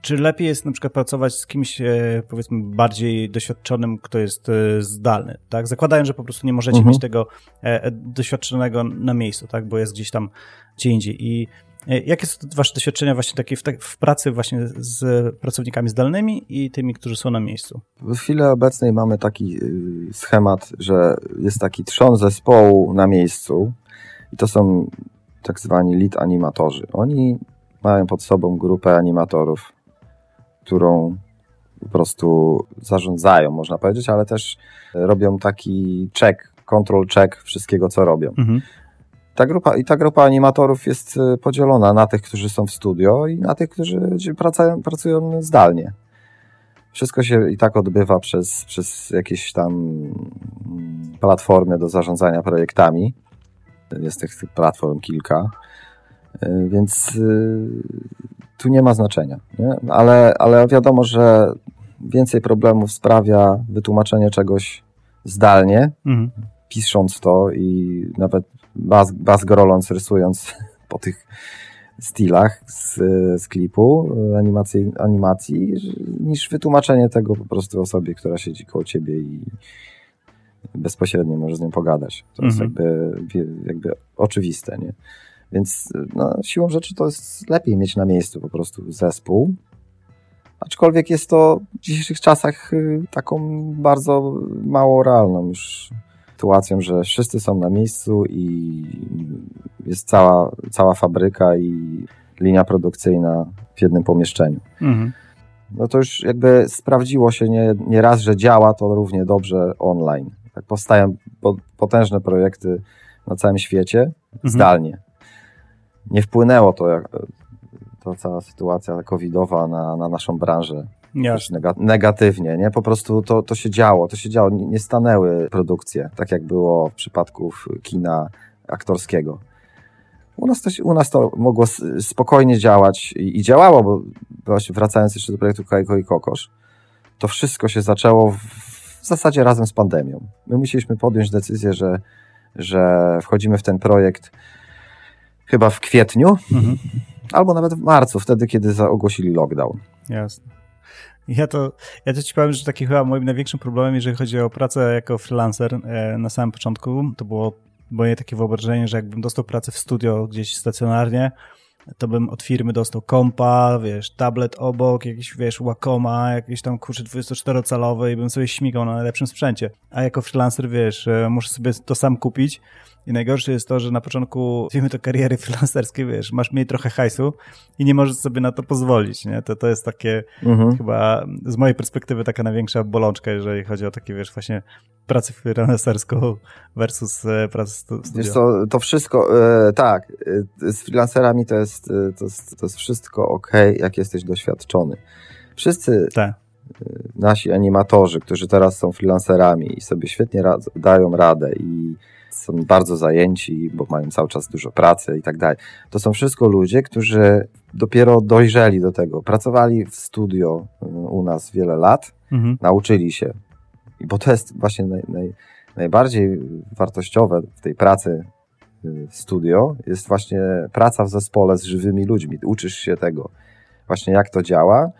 czy lepiej jest na przykład pracować z kimś, e, powiedzmy, bardziej doświadczonym, kto jest e, zdalny, tak? Zakładając, że po prostu nie możecie mhm. mieć tego e, doświadczonego na miejscu, tak? Bo jest gdzieś tam gdzie indziej. I jakie są wasze doświadczenia właśnie takie w, w, pracy właśnie z pracownikami zdalnymi i tymi, którzy są na miejscu? W chwili obecnej mamy taki schemat, że jest taki trzon zespołu na miejscu i to są tak zwani lead animatorzy. Oni mają pod sobą grupę animatorów, którą po prostu zarządzają, można powiedzieć, ale też robią taki check, control check wszystkiego, co robią. Mhm. Ta grupa, I ta grupa animatorów jest e, podzielona na tych, którzy są w studio i na tych, którzy pracują, pracują zdalnie. Wszystko się i tak odbywa przez, przez jakieś tam mm, platformy do zarządzania projektami. Jest tych, platform kilka, więc e, tu nie ma znaczenia. Nie? Ale, ale wiadomo, że więcej problemów sprawia wytłumaczenie czegoś zdalnie, mhm. pisząc to i nawet baz, baz groląc, rysując [LAUGHS] po tych stylach z, z klipu animacji, animacji, niż wytłumaczenie tego po prostu osobie, która siedzi koło ciebie i bezpośrednio możesz z nią pogadać. To mhm. jest jakby, jakby oczywiste, nie? Więc no, siłą rzeczy to jest lepiej mieć na miejscu po prostu zespół, aczkolwiek jest to w dzisiejszych czasach y, taką bardzo mało realną już sytuacją, że wszyscy są na miejscu i jest cała, cała fabryka i linia produkcyjna w jednym pomieszczeniu. Mhm. No to już jakby sprawdziło się nie, nie raz, że działa to równie dobrze online. Tak powstają potężne projekty na całym świecie mhm. zdalnie. Nie wpłynęło to, jak, to cała sytuacja covidowa na, na naszą branżę negatywnie, nie? Po prostu to, to się działo, to się działo. Nie, nie stanęły produkcje, tak jak było w przypadku kina aktorskiego. U nas to, u nas to mogło spokojnie działać i, i działało, bo właśnie wracając jeszcze do projektu Kajko i Kokosz, to wszystko się zaczęło w, w zasadzie razem z pandemią. My musieliśmy podjąć decyzję, że, że wchodzimy w ten projekt chyba w kwietniu, mhm. albo nawet w marcu, wtedy, kiedy ogłosili lockdown. Jasne. Ja to, ja to ci powiem, że taki chyba moim największym problemem, jeżeli chodzi o pracę jako freelancer e, na samym początku, to było moje takie wyobrażenie, że jakbym dostał pracę w studio gdzieś stacjonarnie, to bym od firmy dostał kompa, wiesz, tablet obok, jakiś, wiesz, Wacoma, jakiś tam, kurczę, 24-calowy i bym sobie śmigał na najlepszym sprzęcie. A jako freelancer, wiesz, e, muszę sobie to sam kupić i najgorsze jest to, że na początku wiemy to kariery [LAUGHS] freelancerskiej, wiesz, masz mniej trochę hajsu i nie możesz sobie na to pozwolić, nie? To, to jest takie mhm. chyba z mojej perspektywy taka największa bolączka, jeżeli chodzi o takie, wiesz, właśnie pracę freelancerską versus e, pracę studio. Wiesz co, to wszystko, e, tak, e, z freelancerami to jest, to jest, to jest wszystko ok, jak jesteś doświadczony. Wszyscy tak. Nasi animatorzy, którzy teraz są freelancerami i sobie świetnie rad dają radę i są bardzo zajęci, bo mają cały czas dużo pracy i tak dalej. To są wszystko ludzie, którzy dopiero dojrzeli do tego. Pracowali w studio y, u nas wiele lat, mhm. nauczyli się. Bo to jest właśnie naj, naj, najbardziej wartościowe w tej pracy y, w studio, jest właśnie praca w zespole z żywymi ludźmi. Uczysz się tego, właśnie jak to działa.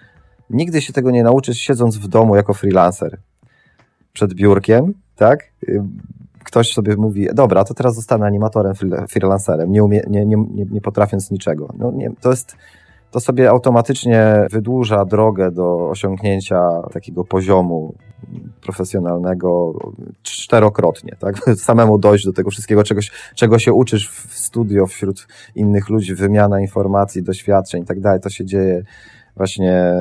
Nigdy się tego nie nauczysz siedząc w domu jako freelancer przed biurkiem, tak? Ktoś sobie mówi, dobra, to teraz zostanę animatorem, freelancerem, nie, umie, nie, nie, nie potrafiąc niczego. No nie, to jest, to sobie automatycznie wydłuża drogę do osiągnięcia takiego poziomu profesjonalnego czterokrotnie, tak? [LAUGHS] Samemu dojść do tego wszystkiego, czegoś, czego się uczysz w studio wśród innych ludzi, wymiana informacji, doświadczeń i tak dalej, to się dzieje właśnie.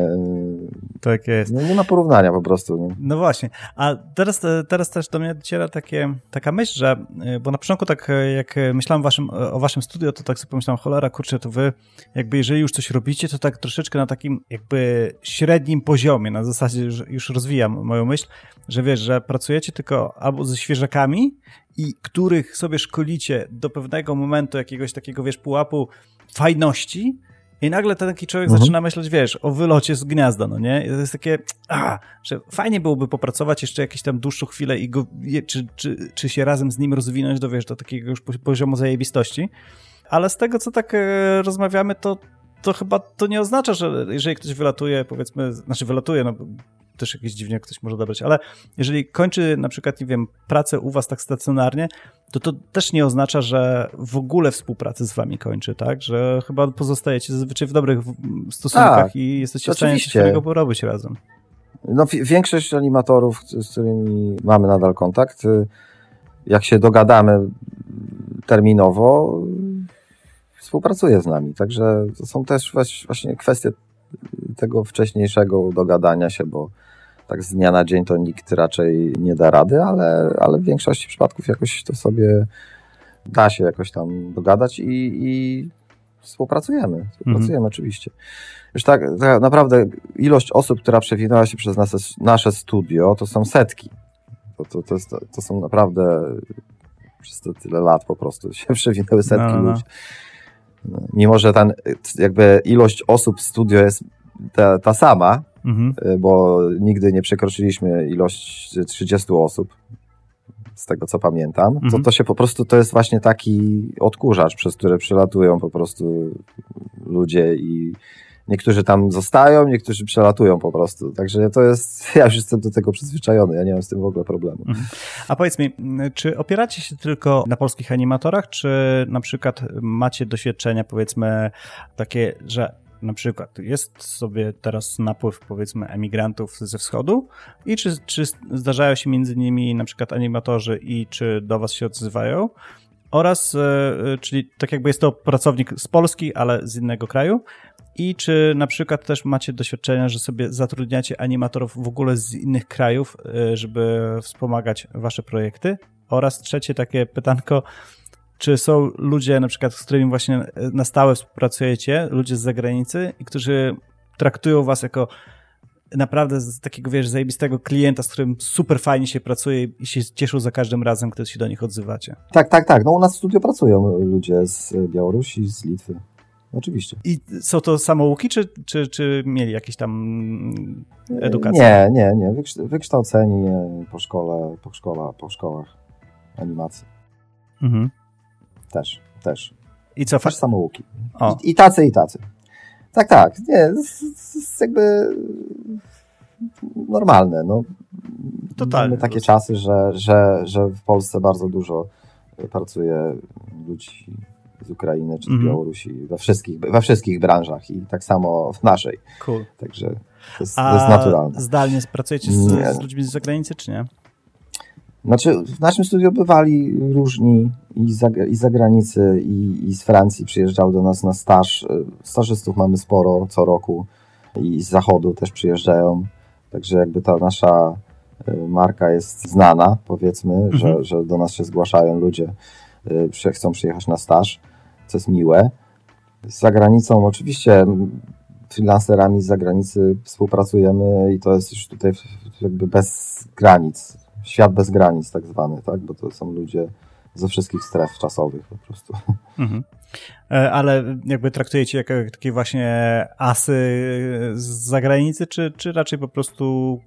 Tak jest. No, nie ma porównania po prostu. No, no właśnie. A teraz, teraz też do mnie dociera takie, taka myśl, że, bo na początku tak jak myślałem waszym, o waszym studio, to tak sobie pomyślałem, cholera, kurczę, to wy jakby jeżeli już coś robicie, to tak troszeczkę na takim jakby średnim poziomie, na zasadzie, że już rozwijam moją myśl, że wiesz, że pracujecie tylko albo ze świeżakami i których sobie szkolicie do pewnego momentu jakiegoś takiego, wiesz, pułapu fajności, i nagle ten taki człowiek mhm. zaczyna myśleć, wiesz, o wylocie z gniazda, no nie? I to jest takie, a, że fajnie byłoby popracować jeszcze jakieś tam dłuższą chwilę i go, czy, czy, czy się razem z nim rozwinąć do, wiesz, do takiego już poziomu zajebistości. Ale z tego, co tak e, rozmawiamy, to, to chyba to nie oznacza, że jeżeli ktoś wylatuje, powiedzmy, znaczy wylatuje, no też jakieś dziwnie ktoś może dobrać, ale jeżeli kończy na przykład, nie wiem, pracę u was tak stacjonarnie, to to też nie oznacza, że w ogóle współpracę z wami kończy, tak? Że chyba pozostajecie zazwyczaj w dobrych stosunkach tak, i jesteście w stanie coś tego porobić razem. No, większość animatorów, z którymi mamy nadal kontakt, y, jak się dogadamy terminowo, współpracuje z nami. Także to są też właśnie kwestie tego wcześniejszego dogadania się, bo tak z dnia na dzień to nikt raczej nie da rady, ale, ale w większości przypadków jakoś to sobie da się jakoś tam dogadać i, i współpracujemy. Współpracujemy mhm. oczywiście. Już tak, tak, naprawdę ilość osób, która przewinęła się przez nasze, nasze studio, to są setki. To, to, to, jest, to są naprawdę przez to tyle lat po prostu się [LAUGHS] przewinęły setki no, no. ludzi. No, mimo, że ten, jakby ilość osób w studio jest ta, ta sama, mhm. Y, bo nigdy nie przekroczyliśmy ilość 30 osób, z tego co pamiętam, mhm. to, to się po prostu, to jest właśnie taki odkurzacz, przez który przelatują po prostu ludzie i niektórzy tam zostają, niektórzy przelatują po prostu. Także to jest, [LAUGHS] ja już jestem do tego przyzwyczajony, ja nie mam z tym w ogóle problemu. Mhm. A powiedz mi, czy opieracie się tylko na polskich animatorach, czy na przykład macie doświadczenia, powiedzmy, takie, że na przykład jest sobie teraz napływ powiedzmy emigrantów ze wschodu i czy, czy zdarzają się między nimi na przykład animatorzy i czy do was się odzywają? Oraz, e, czyli tak jakby jest to pracownik z Polski, ale z innego kraju. I czy na przykład też macie doświadczenia, że sobie zatrudniacie animatorów w ogóle z innych krajów, e, żeby wspomagać wasze projekty? Oraz trzecie takie pytanko, czy są ludzie, na przykład, z którymi właśnie na stałe współpracujecie, ludzie z zagranicy, i którzy traktują was jako naprawdę z takiego, wiesz, zajebistego klienta, z którym super fajnie się pracuje i się cieszą za każdym razem, kiedy się do nich odzywacie. Tak, tak, tak. No u nas w studio pracują ludzie z Białorusi, z Litwy. Oczywiście. I są to samouki, czy, czy, czy mieli jakieś tam edukację? Nie, nie, nie. Wykształceni po szkole, po, szkoła, po szkołach animacji. Mhm. Też, też. I co? Też samouki. I, I, tacy, i tacy. Tak, tak. Nie, jest jakby normalne. No. Totalnie. Mamy takie czasy, że, że, że w Polsce bardzo dużo pracuje ludzi z Ukrainy czy z mm -hmm. Białorusi we wszystkich, we wszystkich branżach i tak samo w naszej. Cool. Także to jest, to jest naturalne. zdalnie pracujecie z, z ludźmi z zagranicy, czy nie? Znaczy, w naszym studiu bywali różni i z, i zagranicy, i, i z Francji przyjeżdżał do nas na staż. Stażystów mamy sporo co roku i z zachodu też przyjeżdżają. Także jakby ta nasza y, marka jest znana, powiedzmy, mhm. że, że do nas się zgłaszają ludzie, y, chcą przyjechać na staż, co jest miłe. Z zagranicą oczywiście freelancerami z zagranicy współpracujemy i to jest już tutaj jakby bez granic świat bez granic tak zwany, tak? Bo to są ludzie ze wszystkich stref czasowych po prostu. Mhm. E, ale jakby traktujecie jako takie właśnie asy z zagranicy, czy, czy raczej po prostu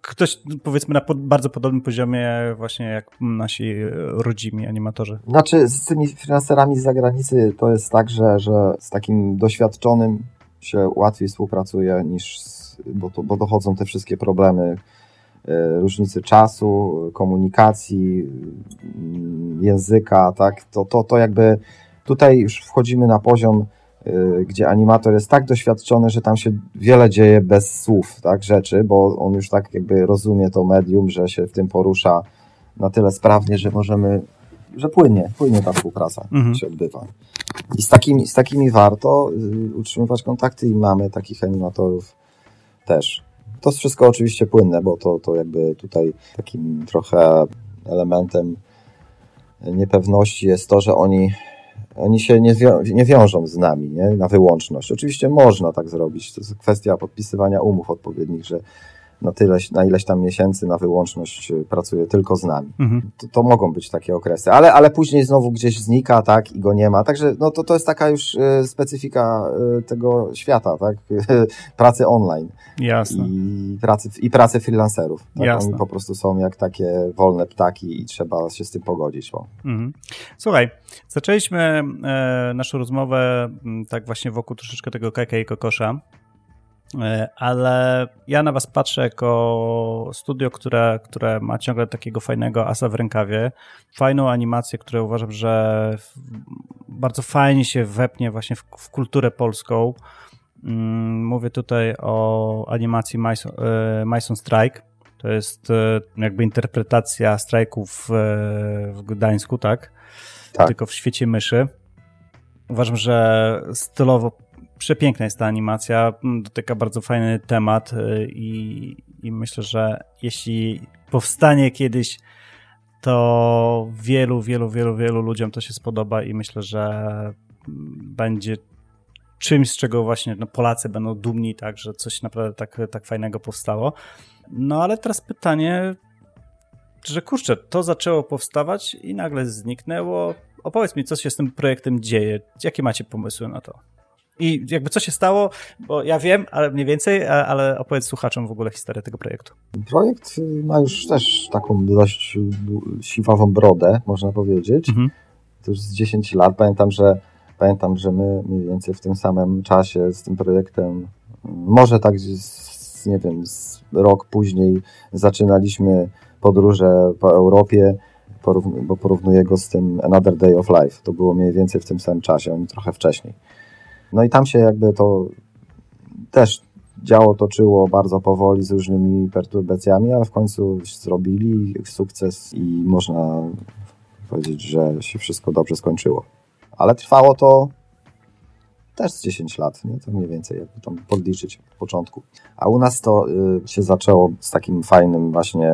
ktoś powiedzmy na pod, bardzo podobnym poziomie właśnie jak nasi rodzimi animatorzy? Znaczy z tymi freelancerami z zagranicy to jest tak, że, że z takim doświadczonym się łatwiej współpracuje niż, bo, to, bo dochodzą te wszystkie problemy, różnicy czasu, komunikacji, mm, języka, tak, to, to, to jakby tutaj już wchodzimy na poziom, e, gdzie animator jest tak doświadczony, że tam się wiele dzieje bez słów, tak, rzeczy, bo on już tak jakby rozumie to medium, że się w tym porusza na tyle sprawnie, że możemy, że płynie, płynie ta współpraca mhm. się odbywa. I z takimi, z takimi warto y, utrzymywać kontakty i mamy takich animatorów też. To jest wszystko oczywiście płynne, bo to, to jakby tutaj takim trochę elementem niepewności jest to, że oni, oni się nie, nie wiążą z nami nie? na wyłączność. Oczywiście można tak zrobić. To jest kwestia podpisywania umów odpowiednich, że na tyle, na ileś tam miesięcy na wyłączność y, pracuje tylko z nami. Mhm. To, to, mogą być takie okresy, ale, ale później znowu gdzieś znika, tak, i go nie ma. Także no, to, to jest taka już y, specyfika y, tego świata, tak, [LAUGHS] pracy online. Jasne. I pracy, i pracy freelancerów. Tak? Jasne. Oni po prostu są jak takie wolne ptaki i trzeba się z tym pogodzić. Mhm. Słuchaj, zaczęliśmy e, naszą rozmowę m, tak właśnie wokół troszeczkę tego keke i kokosza. E, ale ja na was patrzę jako studio, które, które ma ciągle takiego fajnego asa w rękawie, fajną animację, która uważam, że bardzo fajnie się wepnie właśnie w, w kulturę polską. Mm, mówię tutaj o animacji Mason e, Strike. To jest e, jakby interpretacja strajków w Gdańsku, tak? tak? Tylko w świecie myszy. Uważam, że stylowo przepiękna jest ta animacja, dotyka bardzo fajny temat y, i, i myślę, że jeśli powstanie kiedyś, to wielu, wielu, wielu, wielu ludziom to się spodoba i myślę, że będzie czymś, z czego właśnie no, Polacy będą dumni, tak, że coś naprawdę tak, tak fajnego powstało. No ale teraz pytanie, że kurczę, to zaczęło powstawać i nagle zniknęło. Opowiedz mi, co się z tym projektem dzieje. Jakie macie pomysły na to? I jakby co się stało, bo ja wiem, ale mniej więcej, ale opowiedz słuchaczom w ogóle historię tego projektu. Projekt ma już też taką dość siwawą brodę, można powiedzieć. Mhm. To już z 10 lat. Pamiętam, że pamiętam, że my mniej więcej w tym samym czasie z tym projektem, może tak z, nie wiem, z rok później zaczynaliśmy podróże po Europie, bo porównuję go z tym Another Day of Life. To było mniej więcej w tym samym czasie, oni trochę wcześniej. No i tam się jakby to też działo toczyło bardzo powoli z różnymi perturbacjami, ale w końcu zrobili sukces i można powiedzieć, że się wszystko dobrze skończyło. Ale trwało to też z 10 lat, nie? to mniej więcej, jakby tam podliczyć od początku. A u nas to y, się zaczęło z takim fajnym właśnie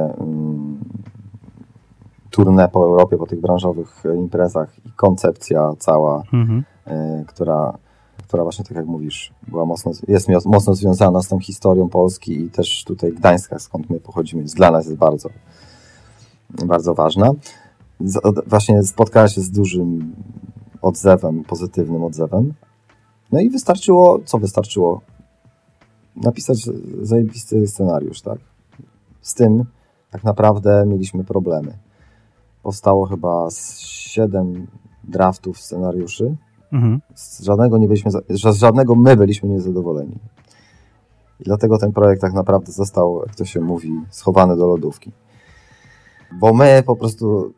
y, po Europie, po tych branżowych imprezach i koncepcja cała, mhm. y, która która właśnie, tak jak mówisz, była mocno, jest mocno związana z tą historią Polski i też tutaj Gdańska, skąd my pochodzimy, jest dla nas jest bardzo, bardzo ważna. Właśnie spotkała się z dużym odzewem, pozytywnym odzewem. No i wystarczyło, co wystarczyło? Napisać zajebisty scenariusz, tak? Z tym tak naprawdę mieliśmy problemy. Powstało chyba siedem draftów scenariuszy, Mhm. Z żadnego nie byliśmy, z żadnego my byliśmy niezadowoleni. I dlatego ten projekt tak naprawdę został, jak to się mówi, schowany do lodówki. Bo my po prostu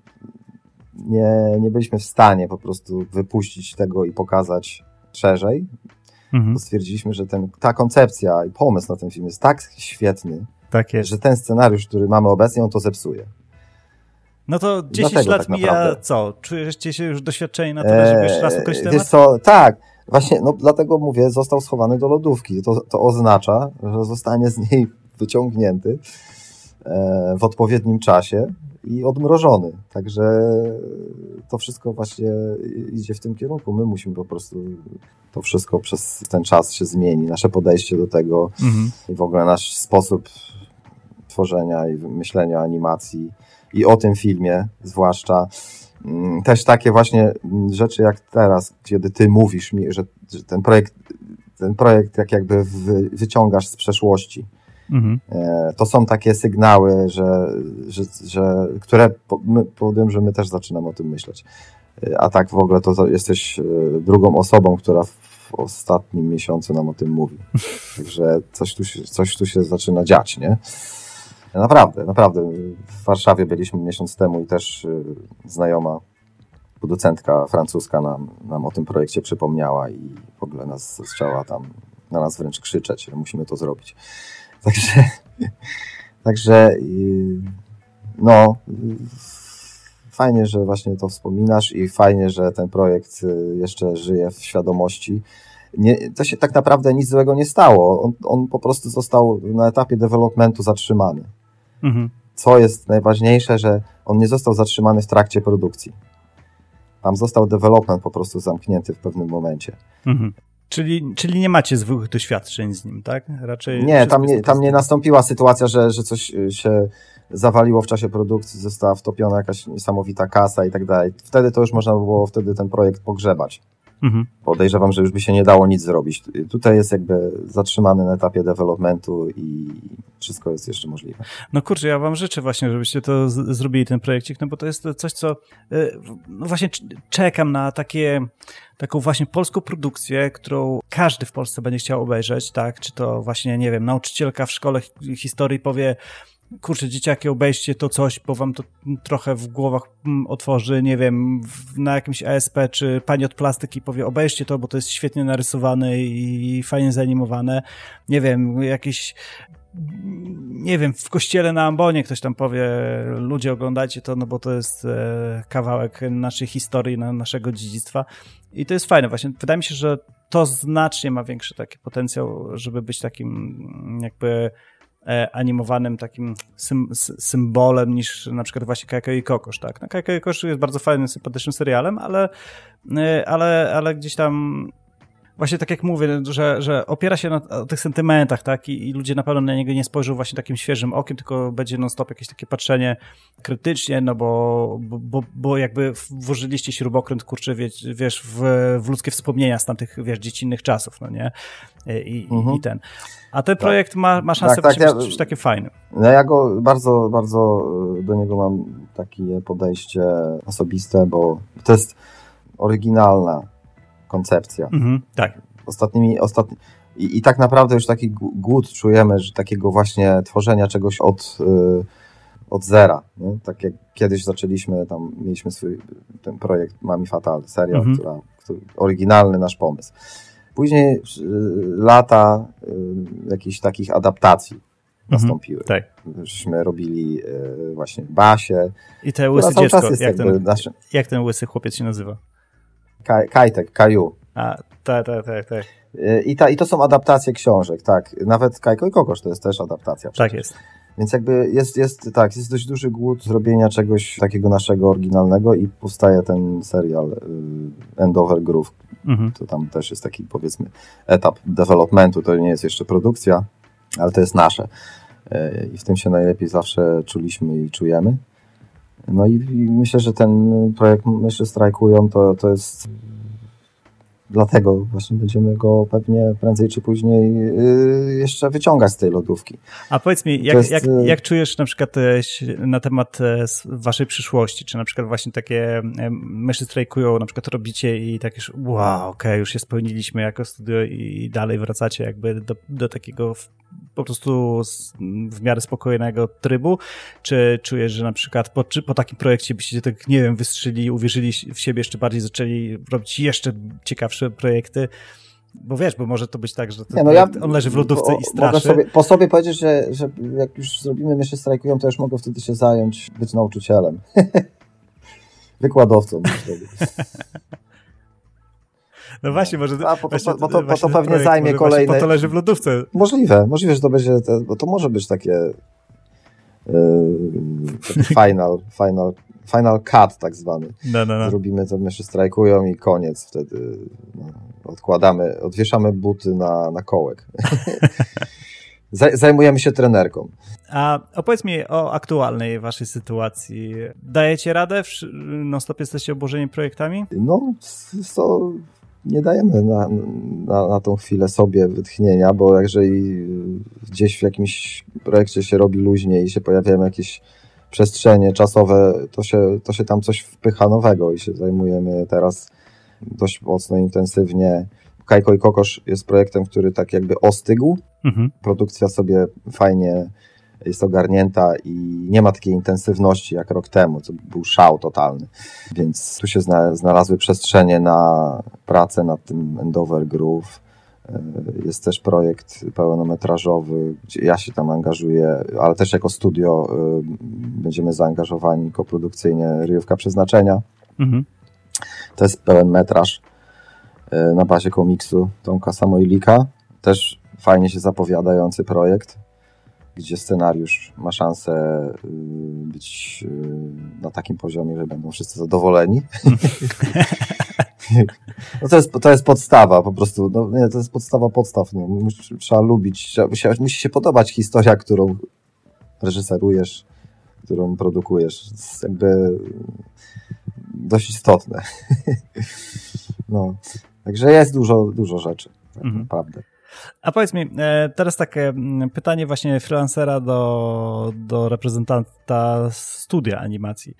nie, nie byliśmy w stanie po prostu wypuścić tego i pokazać szerzej. Mhm. Stwierdziliśmy, że ten, ta koncepcja i pomysł na ten film jest tak świetny, tak że ten scenariusz, który mamy obecnie, on to zepsuje. No to 10 Dlatego lat tak mija, co? Czujecie się już doświadczeni na tyle, żeby jeszcze raz ukryć temat? Co, tak, właśnie, no dlatego mówię, został schowany do lodówki. To, to oznacza, że zostanie z niej [LAUGHS] wyciągnięty e, w odpowiednim czasie i odmrożony. Także to wszystko właśnie idzie w tym kierunku. My musimy po prostu to wszystko przez ten czas się zmieni. Nasze podejście do tego mhm. i w ogóle nasz sposób tworzenia i myślenia animacji i o tym filmie zwłaszcza. Mm, też takie właśnie mm, rzeczy jak teraz, kiedy ty mówisz mi, że, że ten projekt, ten projekt jak jakby wy, wyciągasz z przeszłości. Mhm. E, to są takie sygnały, że, że, że które powiem, że my też zaczynamy o tym myśleć. E, a tak w ogóle to jesteś e, drugą osobą, która w ostatnim miesiącu nam o tym mówi. [LAUGHS] Także coś tu, się, coś tu się zaczyna dziać, nie? Naprawdę, naprawdę. W Warszawie byliśmy miesiąc temu i też y, znajoma producentka francuska nam, nam o tym projekcie przypomniała i w ogóle nas zaczęła tam na nas wręcz krzyczeć, że musimy to zrobić. [LAUGHS] Także, także y, no, fajnie, że właśnie to wspominasz i fajnie, że ten projekt y, jeszcze żyje w świadomości. Nie, to się tak naprawdę nic złego nie stało. On, on po prostu został na etapie developmentu zatrzymany. Mhm. Co jest najważniejsze, że on nie został zatrzymany w trakcie produkcji. Tam został development po prostu zamknięty w pewnym momencie. Mhm. Czyli, czyli nie macie zwykłych doświadczeń z nim, tak? Raczej nie, tam nie, tam nie nastąpiła sytuacja, że, że coś y, się zawaliło w czasie produkcji, została wtopiona jakaś niesamowita kasa i tak dalej. Wtedy to już można było wtedy ten projekt pogrzebać. Mhm. Podejrzewam, że już by się nie dało nic zrobić. Tutaj jest jakby zatrzymany na etapie developmentu i wszystko jest jeszcze możliwe. No kurczę, ja wam życzę właśnie, żebyście to zrobili, ten projekcik, no bo to jest coś, co y, no właśnie czekam na takie taką właśnie polską produkcję, którą każdy w Polsce będzie chciał obejrzeć, tak? Czy to właśnie, nie wiem, nauczycielka w szkole historii powie, kurczę, dzieciaki, obejście to coś, bo wam to trochę w głowach mm, otworzy, nie wiem, na jakimś ASP, czy pani od plastyki powie, obejście to, bo to jest świetnie narysowane i fajnie zanimowane. Nie wiem, jakieś nie wiem, w kościele na Ambonie ktoś tam powie, ludzie oglądajcie to, no bo to jest e, kawałek naszej historii, naszego dziedzictwa i to jest fajne właśnie. Wydaje mi się, że to znacznie ma większy taki potencjał, żeby być takim jakby E, animowanym takim sym, symbolem niż na przykład właśnie Kajko i Kokosz, tak? No, Kajko i Kokosz jest bardzo fajnym, sympatycznym serialem, ale, e, ale, ale gdzieś tam właśnie tak jak mówię, że, że opiera się na tych sentymentach, tak? I, I, ludzie na pewno na niego nie spojrzą właśnie takim świeżym okiem, tylko będzie non-stop jakieś takie patrzenie krytycznie, no bo, bo, bo jakby włożyliście śrubokręt, kurczę, wiesz, wiesz w, w ludzkie wspomnienia z tamtych, wiesz, dziecinnych czasów, no nie? I, mhm. i ten. A ten tak. projekt ma, ma szansę tak, tak, być ja, takim fajnym. No ja go bardzo, bardzo e, do niego mam takie podejście osobiste, bo to jest oryginalna koncepcja. Mhm, tak. Ostatnimi, ostatni... I, I tak naprawdę już taki głód czujemy, że takiego właśnie tworzenia czegoś od, yy, od zera. Nie? Tak jak kiedyś zaczęliśmy, tam mieliśmy swój ten projekt Mami Fatal, serial, mhm. która, który, oryginalny nasz pomysł. Później y, lata y, jakichś takich adaptacji mhm, nastąpiły. Tak. Żeśmy robili y, właśnie Basie. I te łysy dziecko, jak ten, nasze... jak ten łysy chłopiec się nazywa? Kaj, Kajtek, Kaju. A, tak, tak, tak, tak. I, ta, I to są adaptacje książek, tak. Nawet Kajko i Kokosz to jest też adaptacja. Przecież. Tak jest. Więc jakby jest, jest, tak, jest dość duży głód zrobienia czegoś takiego naszego oryginalnego i powstaje ten serial End Over Groove. Mhm. To tam też jest taki powiedzmy etap developmentu, to nie jest jeszcze produkcja, ale to jest nasze. I w tym się najlepiej zawsze czuliśmy i czujemy. No i, i myślę, że ten projekt Myszy Strajkują to, to jest dlatego właśnie będziemy go pewnie prędzej czy później yy, jeszcze wyciągać z tej lodówki. A powiedz mi, jak, jest... jak, y, jak czujesz na przykład e, na temat e, waszej przyszłości? Czy na przykład właśnie takie e, myszy strajkują, na przykład robicie i tak już wow, okej, okay, już się spełniliśmy jako studio i dalej wracacie jakby do, do takiego po prostu w miarę spokojnego trybu? Czy czujesz, że na przykład po, po takim projekcie byście tak, nie wiem, wystrzyli, uwierzyli w siebie jeszcze bardziej, zaczęli robić jeszcze ciekawsze projekty? Bo wiesz, bo może to być tak, że nie, no ja, on leży w lodówce i straszy. Sobie, po sobie powiedzieć, że, że jak już zrobimy jeszcze strajkują, to już mogę wtedy się zająć, być nauczycielem. [LAUGHS] Wykładowcą. [LAUGHS] No właśnie, może... A, bo to, właśnie, bo to, bo to pewnie projekt, zajmie kolejne... Po to leży w lodówce. Możliwe, możliwe, że to będzie... Bo to może być takie... Yy, [LAUGHS] final, final, final cut tak zwany. No, no, no. Zrobimy to, jeszcze strajkują i koniec wtedy. No, odkładamy, odwieszamy buty na, na kołek. [LAUGHS] Zajmujemy się trenerką. A opowiedz mi o aktualnej waszej sytuacji. Dajecie radę? Non-stop jesteście obłożeni projektami? No, to nie dajemy na, na, na tą chwilę sobie wytchnienia, bo jeżeli gdzieś w jakimś projekcie się robi luźniej i się pojawiają jakieś przestrzenie czasowe, to się, to się tam coś wpycha nowego i się zajmujemy teraz dość mocno, intensywnie. Kajko i Kokosz jest projektem, który tak jakby ostygł. Mhm. Produkcja sobie fajnie jest ogarnięta i nie ma takiej intensywności jak rok temu, co był szał totalny. Więc tu się znalazły przestrzenie na pracę nad tym Endover Groove. E, jest też projekt pełnometrażowy, gdzie ja się tam angażuję, ale też jako studio e, będziemy zaangażowani koprodukcyjnie Ryjówka Przeznaczenia. Mhm. To jest pełen metraż e, na bazie komiksu Tomka Samoilika. Też fajnie się zapowiadający projekt gdzie scenariusz ma szansę y, być y, na takim poziomie, że będą wszyscy zadowoleni. [LAUGHS] No to, jest, to jest podstawa po prostu. No, nie, to jest podstawa podstaw. No. Musi, trzeba lubić, trzeba, musi, musi się podobać historia, którą reżyserujesz, którą produkujesz. To jest jakby dość istotne. [LAUGHS] No. Także jest dużo, dużo rzeczy, tak mhm. naprawdę. A powiedz mi, e, teraz takie pytanie właśnie freelancera do, do reprezentanta studia animacji.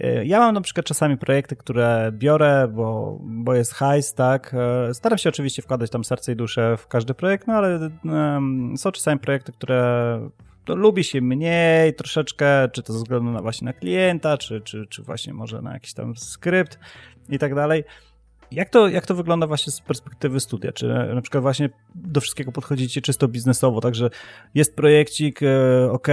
E, ja mam na przykład czasami projekty, które biorę, bo, bo jest hajs, tak. E, staram się oczywiście wkładać tam serce i duszę w każdy projekt, no ale są czasami projekty, które lubi się mniej troszeczkę, czy to ze względu na właśnie na klienta, czy, czy, czy właśnie może na jakiś tam skrypt i tak dalej. Jak to, jak to wygląda właśnie z perspektywy studia? Czy na przykład właśnie do wszystkiego podchodzicie czysto biznesowo, także jest projekcik, e, ok,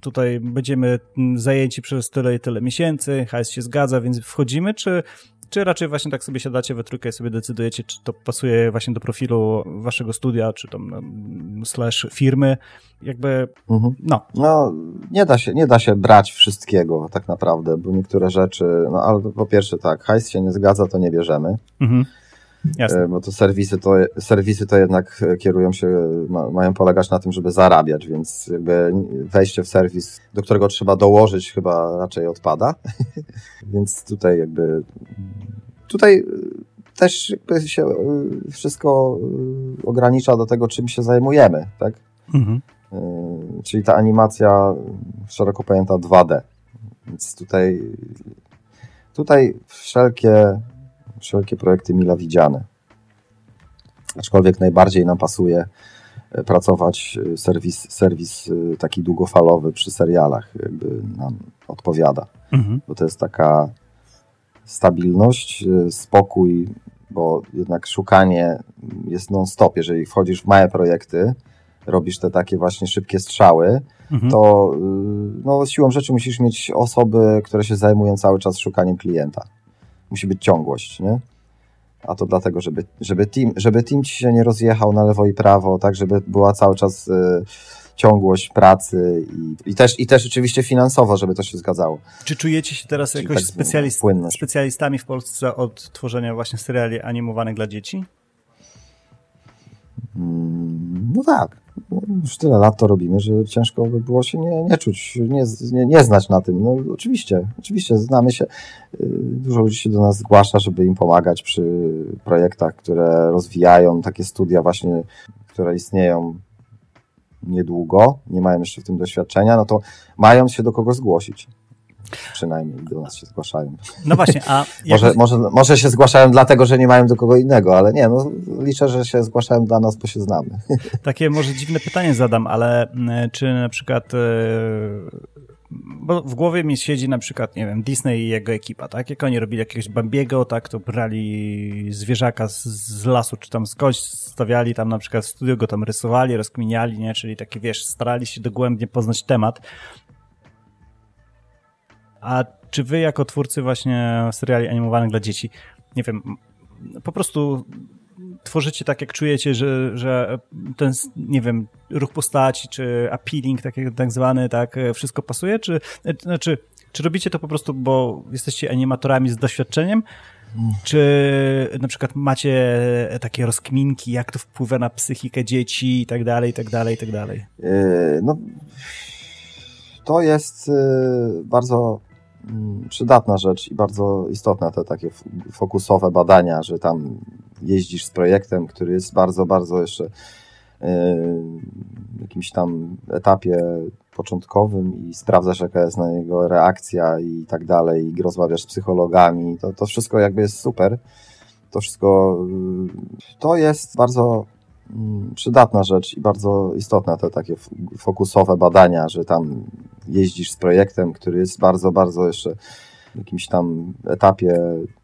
tutaj będziemy zajęci przez tyle i tyle miesięcy, hajs się zgadza, więc wchodzimy, czy czy raczej właśnie tak sobie siadacie we trójkę i sobie decydujecie, czy to pasuje właśnie do profilu waszego studia, czy tam no, slash firmy, jakby, mhm. no. No, nie da, się, nie da się brać wszystkiego tak naprawdę, bo niektóre rzeczy, no ale po pierwsze tak, hajs się nie zgadza, to nie bierzemy. Mhm. Jasne. E, bo to serwisy, to serwisy to jednak kierują się, ma, mają polegać na tym, żeby zarabiać, więc jakby wejście w serwis, do którego trzeba dołożyć, chyba raczej odpada. [LAUGHS] więc tutaj jakby tutaj też jakby się e, wszystko e, ogranicza do tego, czym się zajmujemy, tak? Mhm. Czyli ta animacja szeroko pojęta 2D. Więc tutaj, tutaj wszelkie wszelkie projekty mila widziane. Aczkolwiek najbardziej nam pasuje e, pracować e, serwis, serwis e, taki długofalowy przy serialach, jakby nam odpowiada. Mhm. Bo to jest taka stabilność, spokój, bo jednak szukanie jest non-stop. Jeżeli wchodzisz w małe projekty, robisz te takie właśnie szybkie strzały, mhm. to no, siłą rzeczy musisz mieć osoby, które się zajmują cały czas szukaniem klienta musi być ciągłość, nie? A to dlatego, żeby, żeby, team, żeby team ci się nie rozjechał na lewo i prawo, tak, żeby była cały czas y, ciągłość pracy i, i, też, i też oczywiście finansowo, żeby to się zgadzało. Czy czujecie się teraz Czyli jakoś tak specjalist, specjalistami w Polsce od tworzenia właśnie seriali animowanych dla dzieci? No tak już tyle lat to robimy, że ciężko by było się nie, nie czuć, nie, nie, nie znać na tym. No oczywiście, oczywiście znamy się. Y, dużo ludzi się do nas zgłasza, żeby im pomagać przy projektach, które rozwijają takie studia właśnie, które istnieją niedługo, nie mają jeszcze w tym doświadczenia, no to mają się do kogo zgłosić. Przynajmniej do nas się zgłaszają. No właśnie, a... [LAUGHS] może, może, może się zgłaszają dlatego, że nie mają do kogo innego, ale nie, no liczę, że się zgłaszają dla nas, bo się znamy. [LAUGHS] Takie może dziwne pytanie zadam, ale czy na przykład... E, bo w głowie mi siedzi na przykład, nie wiem, Disney i jego ekipa, tak? Jak oni robili jakiegoś Bambiego, tak, to brali zwierzaka z, z lasu, czy tam skądś stawiali tam na przykład w studio, go tam rysowali, rozkminiali, nie? Czyli takie, wiesz, starali się dogłębnie poznać temat. A czy wy jako twórcy właśnie seriali animowanych dla dzieci, nie wiem, po prostu tworzycie tak, jak czujecie, że, że ten, nie wiem, ruch postaci, czy appealing tak, tak zwany, tak, wszystko pasuje, czy, znaczy, czy robicie to po prostu, bo jesteście animatorami z doświadczeniem, czy na przykład macie takie rozkminki, jak to wpływa na psychikę dzieci i tak dalej, i tak dalej, i tak dalej? Yy, no, to jest yy, bardzo przydatna rzecz i bardzo istotna te takie fokusowe badania, że tam jeździsz z projektem, który jest bardzo, bardzo jeszcze y, w jakimś tam etapie początkowym i sprawdzasz, jaka jest na niego reakcja i tak dalej, i rozmawiasz z psychologami, to, to wszystko jakby jest super. To wszystko y, to jest bardzo mm, przydatna rzecz i bardzo istotna te takie fokusowe badania, że tam jeździsz z projektem, który jest bardzo, bardzo jeszcze w jakimś tam etapie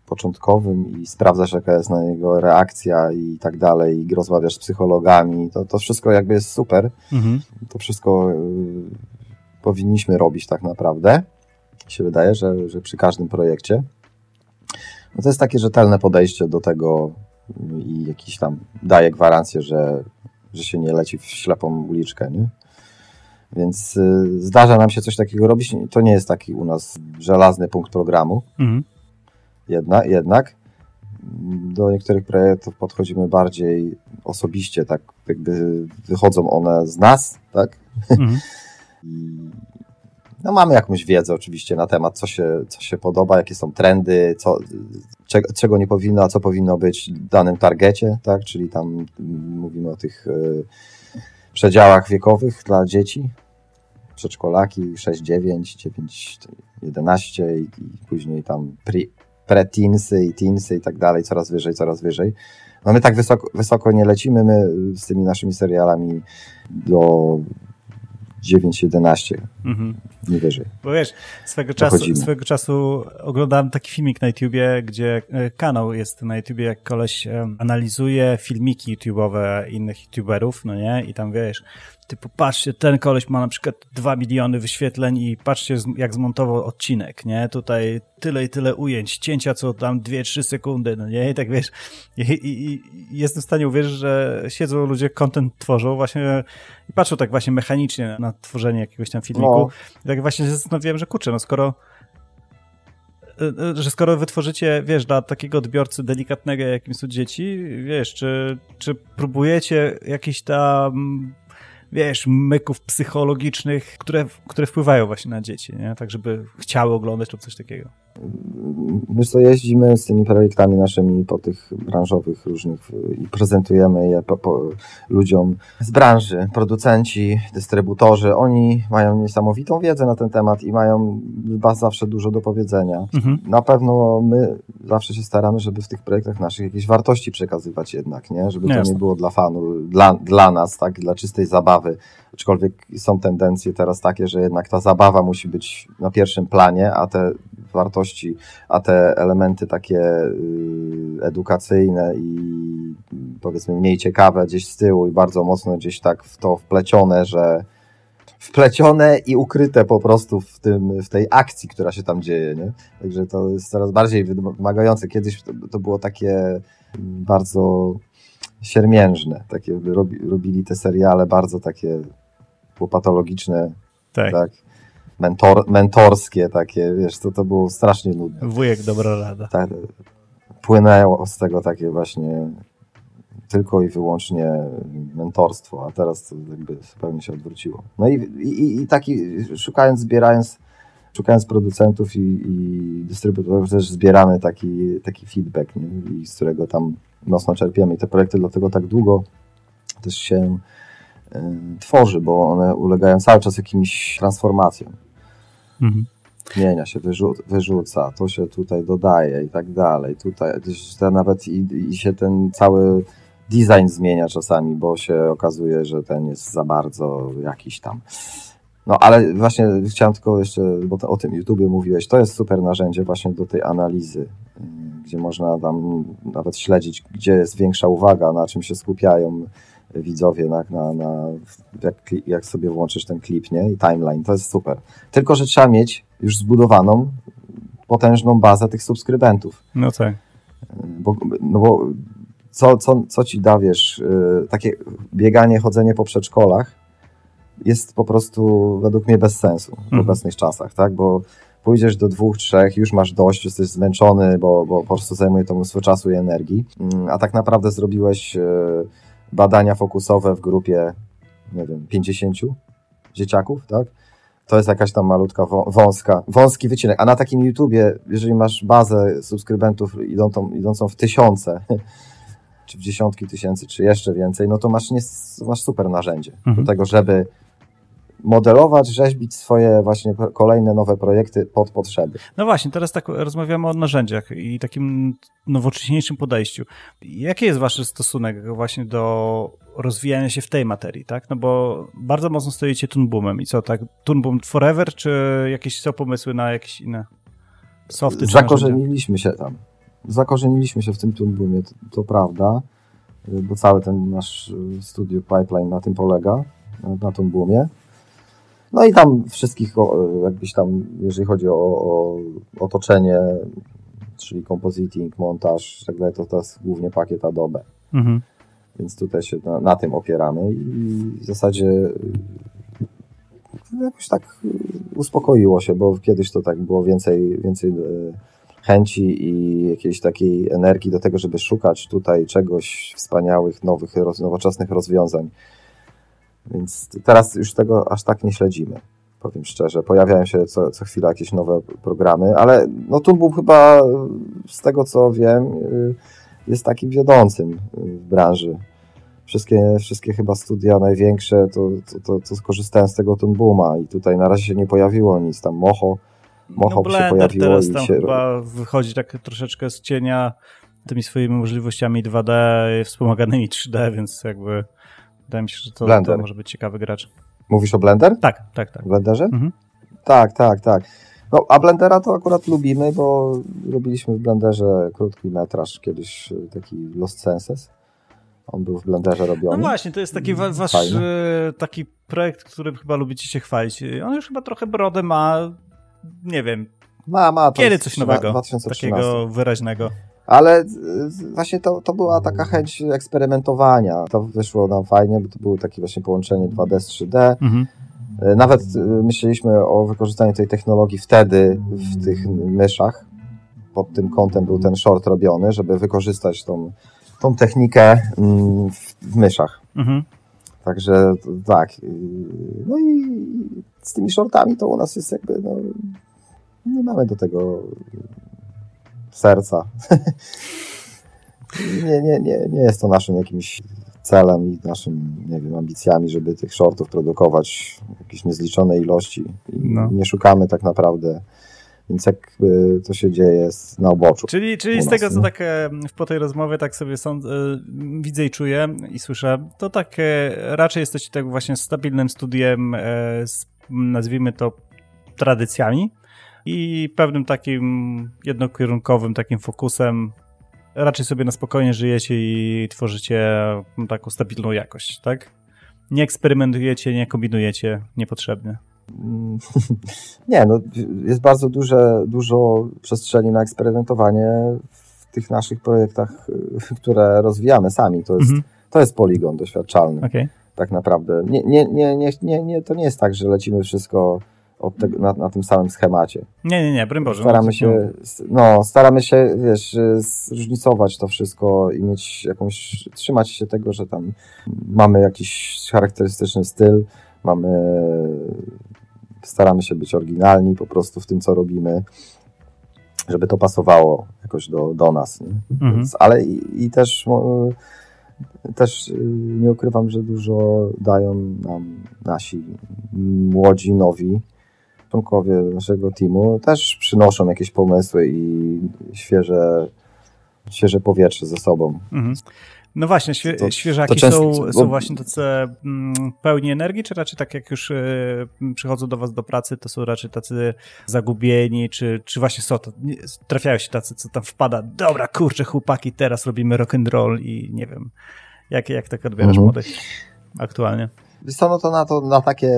początkowym i sprawdzasz, jaka jest na niego reakcja i tak dalej, i rozmawiasz z psychologami, to, to wszystko jakby jest super. Mhm. To wszystko y, powinniśmy robić tak naprawdę. się wydaje, że, że przy każdym projekcie. No to jest takie rzetelne podejście do tego i jakiś tam daje gwarancję, że, że się nie leci w ślepą uliczkę, nie? Więc y, zdarza nam się coś takiego robić. To nie jest taki u nas żelazny punkt programu. Mhm. Jedna, jednak do niektórych projektów podchodzimy bardziej osobiście, tak jakby wychodzą one z nas, tak? Mhm. [LAUGHS] No mamy jakąś wiedzę oczywiście na temat, co się, co się podoba, jakie są trendy, co, czego, nie powinno, a co powinno być w danym targecie, tak? Czyli tam mówimy o tych y, przedziałach wiekowych dla dzieci, przedszkolaki 6, 9, 9, 11 i, później tam pre-teensy i teensy i tak dalej, coraz wyżej, coraz wyżej. No my tak wysoko, wysoko nie lecimy, my z tymi naszymi serialami do 9-11, mhm. nie wyżej. Bo wiesz, swego czasu, swego czasu oglądałem taki filmik na YouTubie, gdzie e, kanał jest na YouTubie, jak koleś analizuje filmiki YouTube'owe innych YouTuberów, no nie? I tam wiesz, typu patrzcie, ten koleś ma na przykład 2 miliony wyświetleń i patrzcie jak zmontował odcinek, nie? Tutaj tyle i tyle ujęć, cięcia co tam 2-3 sekundy, no nie? I tak wiesz, i, i, i, jestem w stanie uwierzyć, że siedzą ludzie, content tworzą właśnie i patrzą tak właśnie mechanicznie na tworzenie jakiegoś tam filmiku. No. I tak właśnie się zastanawiałem, że kurczę, no skoro e, e, że skoro wytworzycie, wiesz, dla takiego odbiorcy delikatnego, jakim są dzieci, wiesz, czy, czy próbujecie jakiś tam wiesz, myków psychologicznych, które, które wpływają właśnie na dzieci, nie? tak żeby chciały oglądać lub coś takiego. My co, jeździmy z tymi projektami naszymi po tych branżowych różnych i prezentujemy je po, po ludziom z branży, producenci, dystrybutorzy. Oni mają niesamowitą wiedzę na ten temat i mają zawsze dużo do powiedzenia. Mhm. Na pewno my zawsze się staramy, żeby w tych projektach naszych jakieś wartości przekazywać jednak, nie? Żeby to nie było dla fanu, dla, dla nas, tak, dla czystej zabawy. Aczkolwiek są tendencje teraz takie, że jednak ta zabawa musi być na pierwszym planie, a te wartości, a te elementy takie y, edukacyjne i powiedzmy mniej ciekawe gdzieś z tyłu i bardzo mocno gdzieś tak w to wplecione, że wplecione i ukryte po prostu w, tym, w tej akcji, która się tam dzieje. Nie? Także to jest coraz bardziej wymagające. Kiedyś to, to było takie bardzo siermiężne. Takie robi, robili te seriale bardzo takie patologiczne. Tak. tak mentor, mentorskie takie, wiesz, to, to było strasznie nudne. Wujek dobra rada. Tak, płynęło z tego takie właśnie tylko i wyłącznie mentorstwo, a teraz to jakby zupełnie się odwróciło. No i, i, i taki, szukając, zbierając, szukając producentów i, i dystrybutorów też zbieramy taki, taki feedback, nie? I z którego tam mocno czerpiemy i te projekty dlatego tak długo też się y, tworzy, bo one ulegają cały czas jakimś transformacjom. Mhm. Zmienia się, wyrzuca, wyrzuca, to się tutaj dodaje i tak dalej. Tutaj nawet i, i się ten cały design zmienia czasami, bo się okazuje, że ten jest za bardzo jakiś tam. No ale właśnie chciałem tylko jeszcze, bo to, o tym YouTubie mówiłeś, to jest super narzędzie właśnie do tej analizy, gdzie można tam nawet śledzić, gdzie jest większa uwaga, na czym się skupiają widzowie, na, na, na jak, jak sobie włączysz ten klip, nie? I timeline, to jest super. Tylko, że trzeba mieć już zbudowaną potężną bazę tych subskrybentów. No tak. Bo, no bo co, co, co ci da, wiesz, y, takie bieganie, chodzenie po przedszkolach jest po prostu według mnie bez sensu w mhm. obecnych czasach, tak? Bo pójdziesz do dwóch, trzech, już masz dość, jesteś zmęczony, bo, bo po prostu zajmuje to mnóstwo czasu i energii, mm, a tak naprawdę zrobiłeś y, badania fokusowe w grupie, nie wiem, 50 dzieciaków, tak? To jest jakaś tam malutka, wąska, wąski wycinek. A na takim YouTubie, jeżeli masz bazę subskrybentów idącą, idącą w tysiące, [LAUGHS] czy w dziesiątki tysięcy, czy jeszcze więcej, no to masz, nie, masz super narzędzie mhm. do tego, żeby modelować, rzeźbić swoje właśnie kolejne nowe projekty pod potrzeby. No właśnie, teraz tak rozmawiamy o narzędziach i takim nowocześniejszym podejściu. Jaki jest wasz stosunek właśnie do rozwijania się w tej materii, tak? No bo bardzo mocno stoicie Tunboomem i co, tak? Tunboom forever, czy jakieś są pomysły na jakieś inne softy? Zakorzeniliśmy się tam. Zakorzeniliśmy się w tym Tunboomie, to, to prawda, bo cały ten nasz studio pipeline na tym polega, na Tunboomie. No i tam wszystkich, jakbyś tam, jeżeli chodzi o, o otoczenie, czyli compositing, montaż, tak dalej, to to jest głównie pakiet Adobe. Mhm. Więc tutaj się na, na, tym opieramy i w zasadzie jakoś tak uspokoiło się, bo kiedyś to tak było więcej, więcej y, chęci i jakiejś takiej energii do tego, żeby szukać tutaj czegoś wspaniałych, nowych, nowoczesnych rozwiązań. Więc teraz już tego aż tak nie śledzimy, powiem szczerze. Pojawiają się co, co chwila jakieś nowe programy, ale no był chyba z tego co wiem y, jest takim wiodącym y, w branży. Wszystkie, wszystkie chyba studia największe to, to, to, to skorzystają z tego Tunbooma i tutaj na razie się nie pojawiło nic, tam Moho, Moho no, się pojawiło teraz tam i się... chyba wychodzi tak troszeczkę z cienia tymi swoimi możliwościami 2D wspomaganymi 3D, więc jakby Wydaje mi się, że to, to może być ciekawy gracz. Mówisz o Blender? Tak, tak, tak. Blenderze? Mhm. Tak, tak, tak. No, a Blendera to akurat lubimy, bo robiliśmy w Blenderze krótki metraż kiedyś, y, taki Lost Senses. On był w Blenderze robiony. No właśnie, to jest taki wa- wasz e, taki projekt, którym chyba lubicie się chwalić. On już chyba trochę brodę ma, nie wiem, Ma, ma. to kiedy coś nowego, 2013. takiego wyraźnego. Ale y, właśnie to, to była taka chęć eksperymentowania. To wyszło nam fajnie, bo to było takie właśnie połączenie 2D z 3D. Mhm. Y, Nawet y, myśleliśmy o wykorzystaniu tej technologii wtedy w tych myszach. Pod tym kątem był ten short robiony, żeby wykorzystać tą, tą technikę mm, w, w myszach. Mhm. Także tak. No i z tymi shortami to u nas jest jakby, no, nie mamy do tego serca. [LAUGHS] nie, nie, nie, nie jest to naszym jakimś celem i naszym, nie wiem, ambicjami, żeby tych shortów produkować w jakiejś niezliczonej ilości. No. Nie szukamy tak naprawdę. Więc jakby to się dzieje na uboczu. Czyli, czyli z tego, co nie? tak e, po tej rozmowie tak sobie sąd, e, widzę i czuję i słyszę, to tak e, raczej jesteście tak właśnie stabilnym studiem z, nazwijmy to, tradycjami i pewnym takim jednokierunkowym takim fokusem raczej sobie na spokojnie żyjecie i tworzycie taką stabilną jakość, tak? Nie eksperymentujecie, nie kombinujecie niepotrzebnie. [LAUGHS] Nie, no, jest bardzo duże, dużo przestrzeni na eksperymentowanie w tych naszych projektach, [LAUGHS] które rozwijamy sami. To jest, Mhm. to jest poligon doświadczalny, Okej. tak naprawdę. Nie, nie, nie, nie, nie, nie, to nie jest tak, że lecimy wszystko tego, na, na tym samym schemacie. Nie, nie, nie, broń Boże. no, Staramy się, no, staramy się, wiesz, y, zróżnicować to wszystko i mieć jakąś, trzymać się tego, że tam mamy jakiś charakterystyczny styl, mamy, staramy się być oryginalni po prostu w tym, co robimy, żeby to pasowało jakoś do, do nas, nie? Mhm. Więc, ale i, i też, mo- też y, nie ukrywam, że dużo dają nam nasi młodzi, nowi członkowie naszego teamu. Też przynoszą jakieś pomysły i świeże, świeże powietrze ze sobą. Mhm. No właśnie, świe, To- świeżaki to często- są, bo- są właśnie tacy mm, pełni energii, czy raczej tak jak już e, przychodzą do was do pracy, to są raczej tacy zagubieni, czy, czy właśnie są to, trafiają się tacy, co tam wpada, dobra, kurczę, chłopaki, teraz robimy rock and roll i nie wiem, jak, jak tak odbierasz Mhm. młodych aktualnie? Wiesz co, no to na, to na takie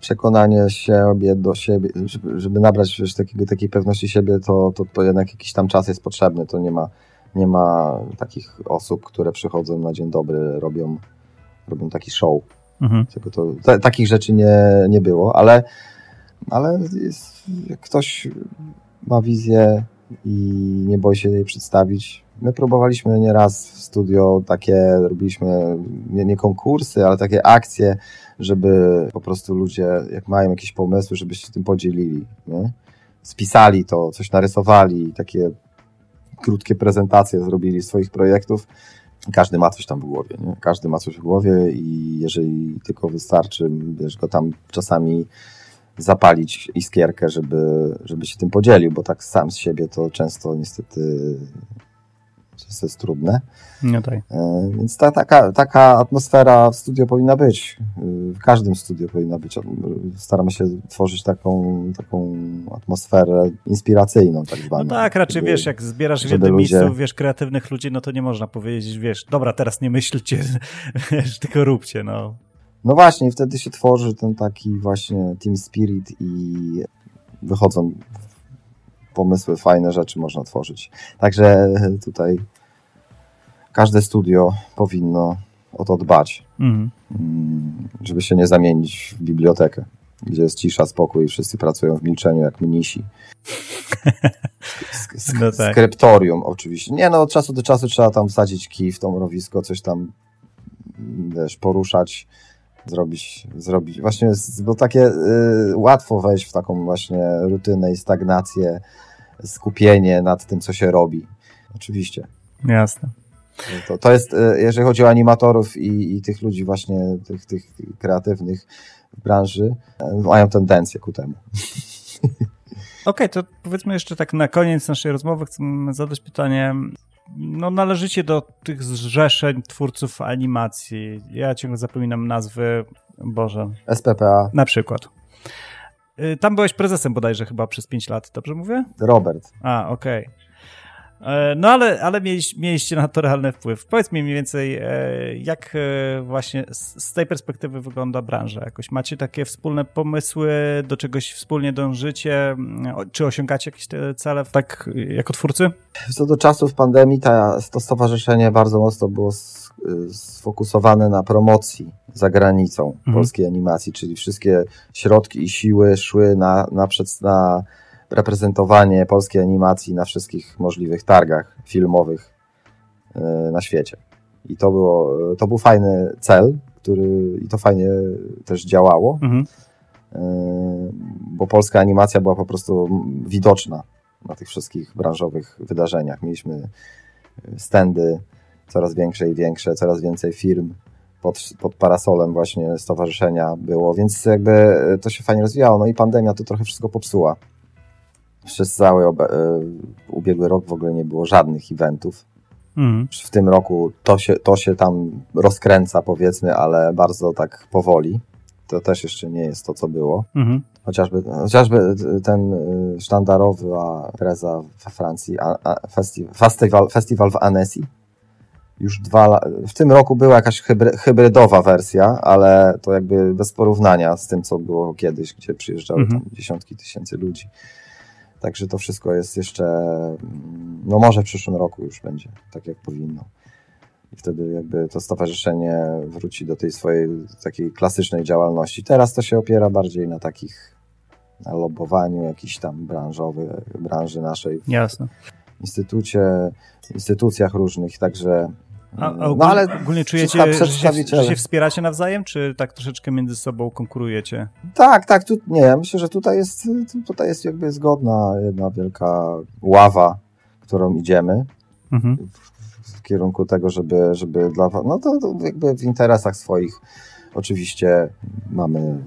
przekonanie siebie do siebie, żeby, żeby nabrać wiesz, takiego, takiej pewności siebie, to, to, to jednak jakiś tam czas jest potrzebny. To nie ma, nie ma takich osób, które przychodzą na dzień dobry, robią, robią taki show. Mhm. Tylko to, ta, takich rzeczy nie, nie było, ale, ale jest, jak ktoś ma wizję i nie boi się jej przedstawić. My próbowaliśmy nieraz w studio takie, robiliśmy nie, nie konkursy, ale takie akcje, żeby po prostu ludzie, jak mają jakieś pomysły, żeby się tym podzielili. Nie? Spisali to, coś narysowali, takie krótkie prezentacje zrobili swoich projektów. Każdy ma coś tam w głowie, nie? Każdy ma coś w głowie i jeżeli tylko wystarczy, wiesz, go tam czasami zapalić iskierkę, żeby, żeby się tym podzielił, bo tak sam z siebie to często niestety często jest trudne. No tak. E, Więc ta, taka, taka atmosfera w studio powinna być. Y, W każdym studio powinna być. Staramy się tworzyć taką, taką atmosferę inspiracyjną, tak No zwaną. tak, raczej żeby- wiesz, jak zbierasz w jednym ludzie- miejscu, wiesz, kreatywnych ludzi, no to nie można powiedzieć, wiesz, dobra, teraz nie myślcie, [LAUGHS] wiesz, tylko róbcie, no. No właśnie, i wtedy się tworzy ten taki właśnie team spirit i wychodzą pomysły, fajne rzeczy można tworzyć. Także tutaj każde studio powinno o to dbać, Mhm. mm, żeby się nie zamienić w bibliotekę, gdzie jest cisza, spokój i wszyscy pracują w milczeniu jak mnisi. Sk- sk- No tak. Skryptorium oczywiście. Nie no, od czasu do czasu trzeba tam wsadzić kij w tą mrowisko, coś tam wiesz, poruszać, zrobić, zrobić. Właśnie, bo takie y, łatwo wejść w taką właśnie rutynę i stagnację, skupienie nad tym, co się robi. Oczywiście. Jasne. To, to jest, y, jeżeli chodzi o animatorów i, i tych ludzi właśnie, tych, tych kreatywnych w branży, y, mają tendencję ku temu. [LAUGHS] Okej, to powiedzmy jeszcze tak na koniec naszej rozmowy chcę zadać pytanie. No, należycie do tych zrzeszeń twórców animacji. Ja ciągle zapominam nazwy. Boże. SPPA. Na przykład. Y, tam byłeś prezesem bodajże chyba przez 5 lat, dobrze mówię? Robert. A, okej. Okay. E, no ale, ale mieliście na to realny wpływ. Powiedz mi mniej więcej, e, jak e, właśnie z tej perspektywy wygląda branża? Jakoś macie takie wspólne pomysły, do czegoś wspólnie dążycie? Czy osiągacie jakieś te cele tak jako twórcy? Co do czasów pandemii, ta, to stowarzyszenie bardzo mocno było sfokusowane na promocji za granicą mhm. polskiej animacji, czyli wszystkie środki i siły szły na, na, przed, na reprezentowanie polskiej animacji na wszystkich możliwych targach filmowych e, na świecie. I to, było, to był fajny cel, który i to fajnie też działało, mhm. E, bo polska animacja była po prostu widoczna na tych wszystkich branżowych wydarzeniach. Mieliśmy standy coraz większe i większe, coraz więcej firm pod, pod parasolem właśnie stowarzyszenia było, więc jakby to się fajnie rozwijało. No i pandemia to trochę wszystko popsuła przez cały e, ubiegły rok w ogóle nie było żadnych eventów. Mhm. W tym roku to się, to się tam rozkręca, powiedzmy, ale bardzo tak powoli. To też jeszcze nie jest to, co było. Mhm. Chociażby, chociażby ten e, sztandarowa impreza we Francji, a, a festiwal, festiwal, festiwal w Annecy. Już dwa, w tym roku była jakaś hybry, hybrydowa wersja, ale to jakby bez porównania z tym, co było kiedyś, gdzie przyjeżdżały mhm. tam dziesiątki tysięcy ludzi. Także to wszystko jest jeszcze, mm, no może w przyszłym roku już będzie tak, jak powinno. I wtedy jakby to stowarzyszenie wróci do tej swojej takiej klasycznej działalności. Teraz to się opiera bardziej na takich na lobowaniu jakiś tam branżowy, branży naszej. Jasne. Instytucie, instytucjach różnych, także a, a ogólnie, no, ale ogólnie czujecie, że się, że się wspieracie nawzajem, czy tak troszeczkę między sobą konkurujecie? Tak, tak, tu, nie, myślę, że tutaj jest, tutaj jest jakby zgodna jedna wielka ława, którą idziemy mhm. w, w, kierunku tego, żeby, żeby dla no to, to jakby w interesach swoich oczywiście mamy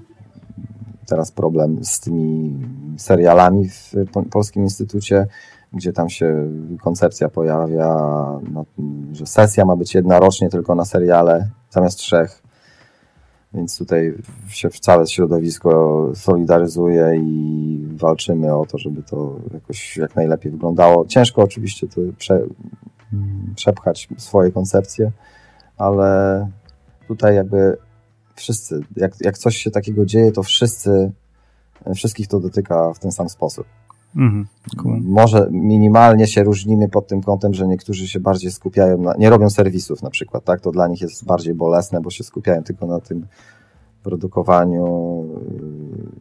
teraz problem z tymi serialami w Polskim Instytucie gdzie tam się koncepcja pojawia, no, że sesja ma być jedna rocznie tylko na seriale zamiast trzech. Więc tutaj się całe środowisko solidaryzuje i walczymy o to, żeby to jakoś jak najlepiej wyglądało. Ciężko oczywiście to prze, przepchać swoje koncepcje, ale tutaj jakby wszyscy, jak, jak coś się takiego dzieje, to wszyscy, wszystkich to dotyka w ten sam sposób. Mhm. Może minimalnie się różnimy pod tym kątem, że niektórzy się bardziej skupiają na, nie robią serwisów na przykład, tak? To dla nich jest bardziej bolesne, bo się skupiają tylko na tym produkowaniu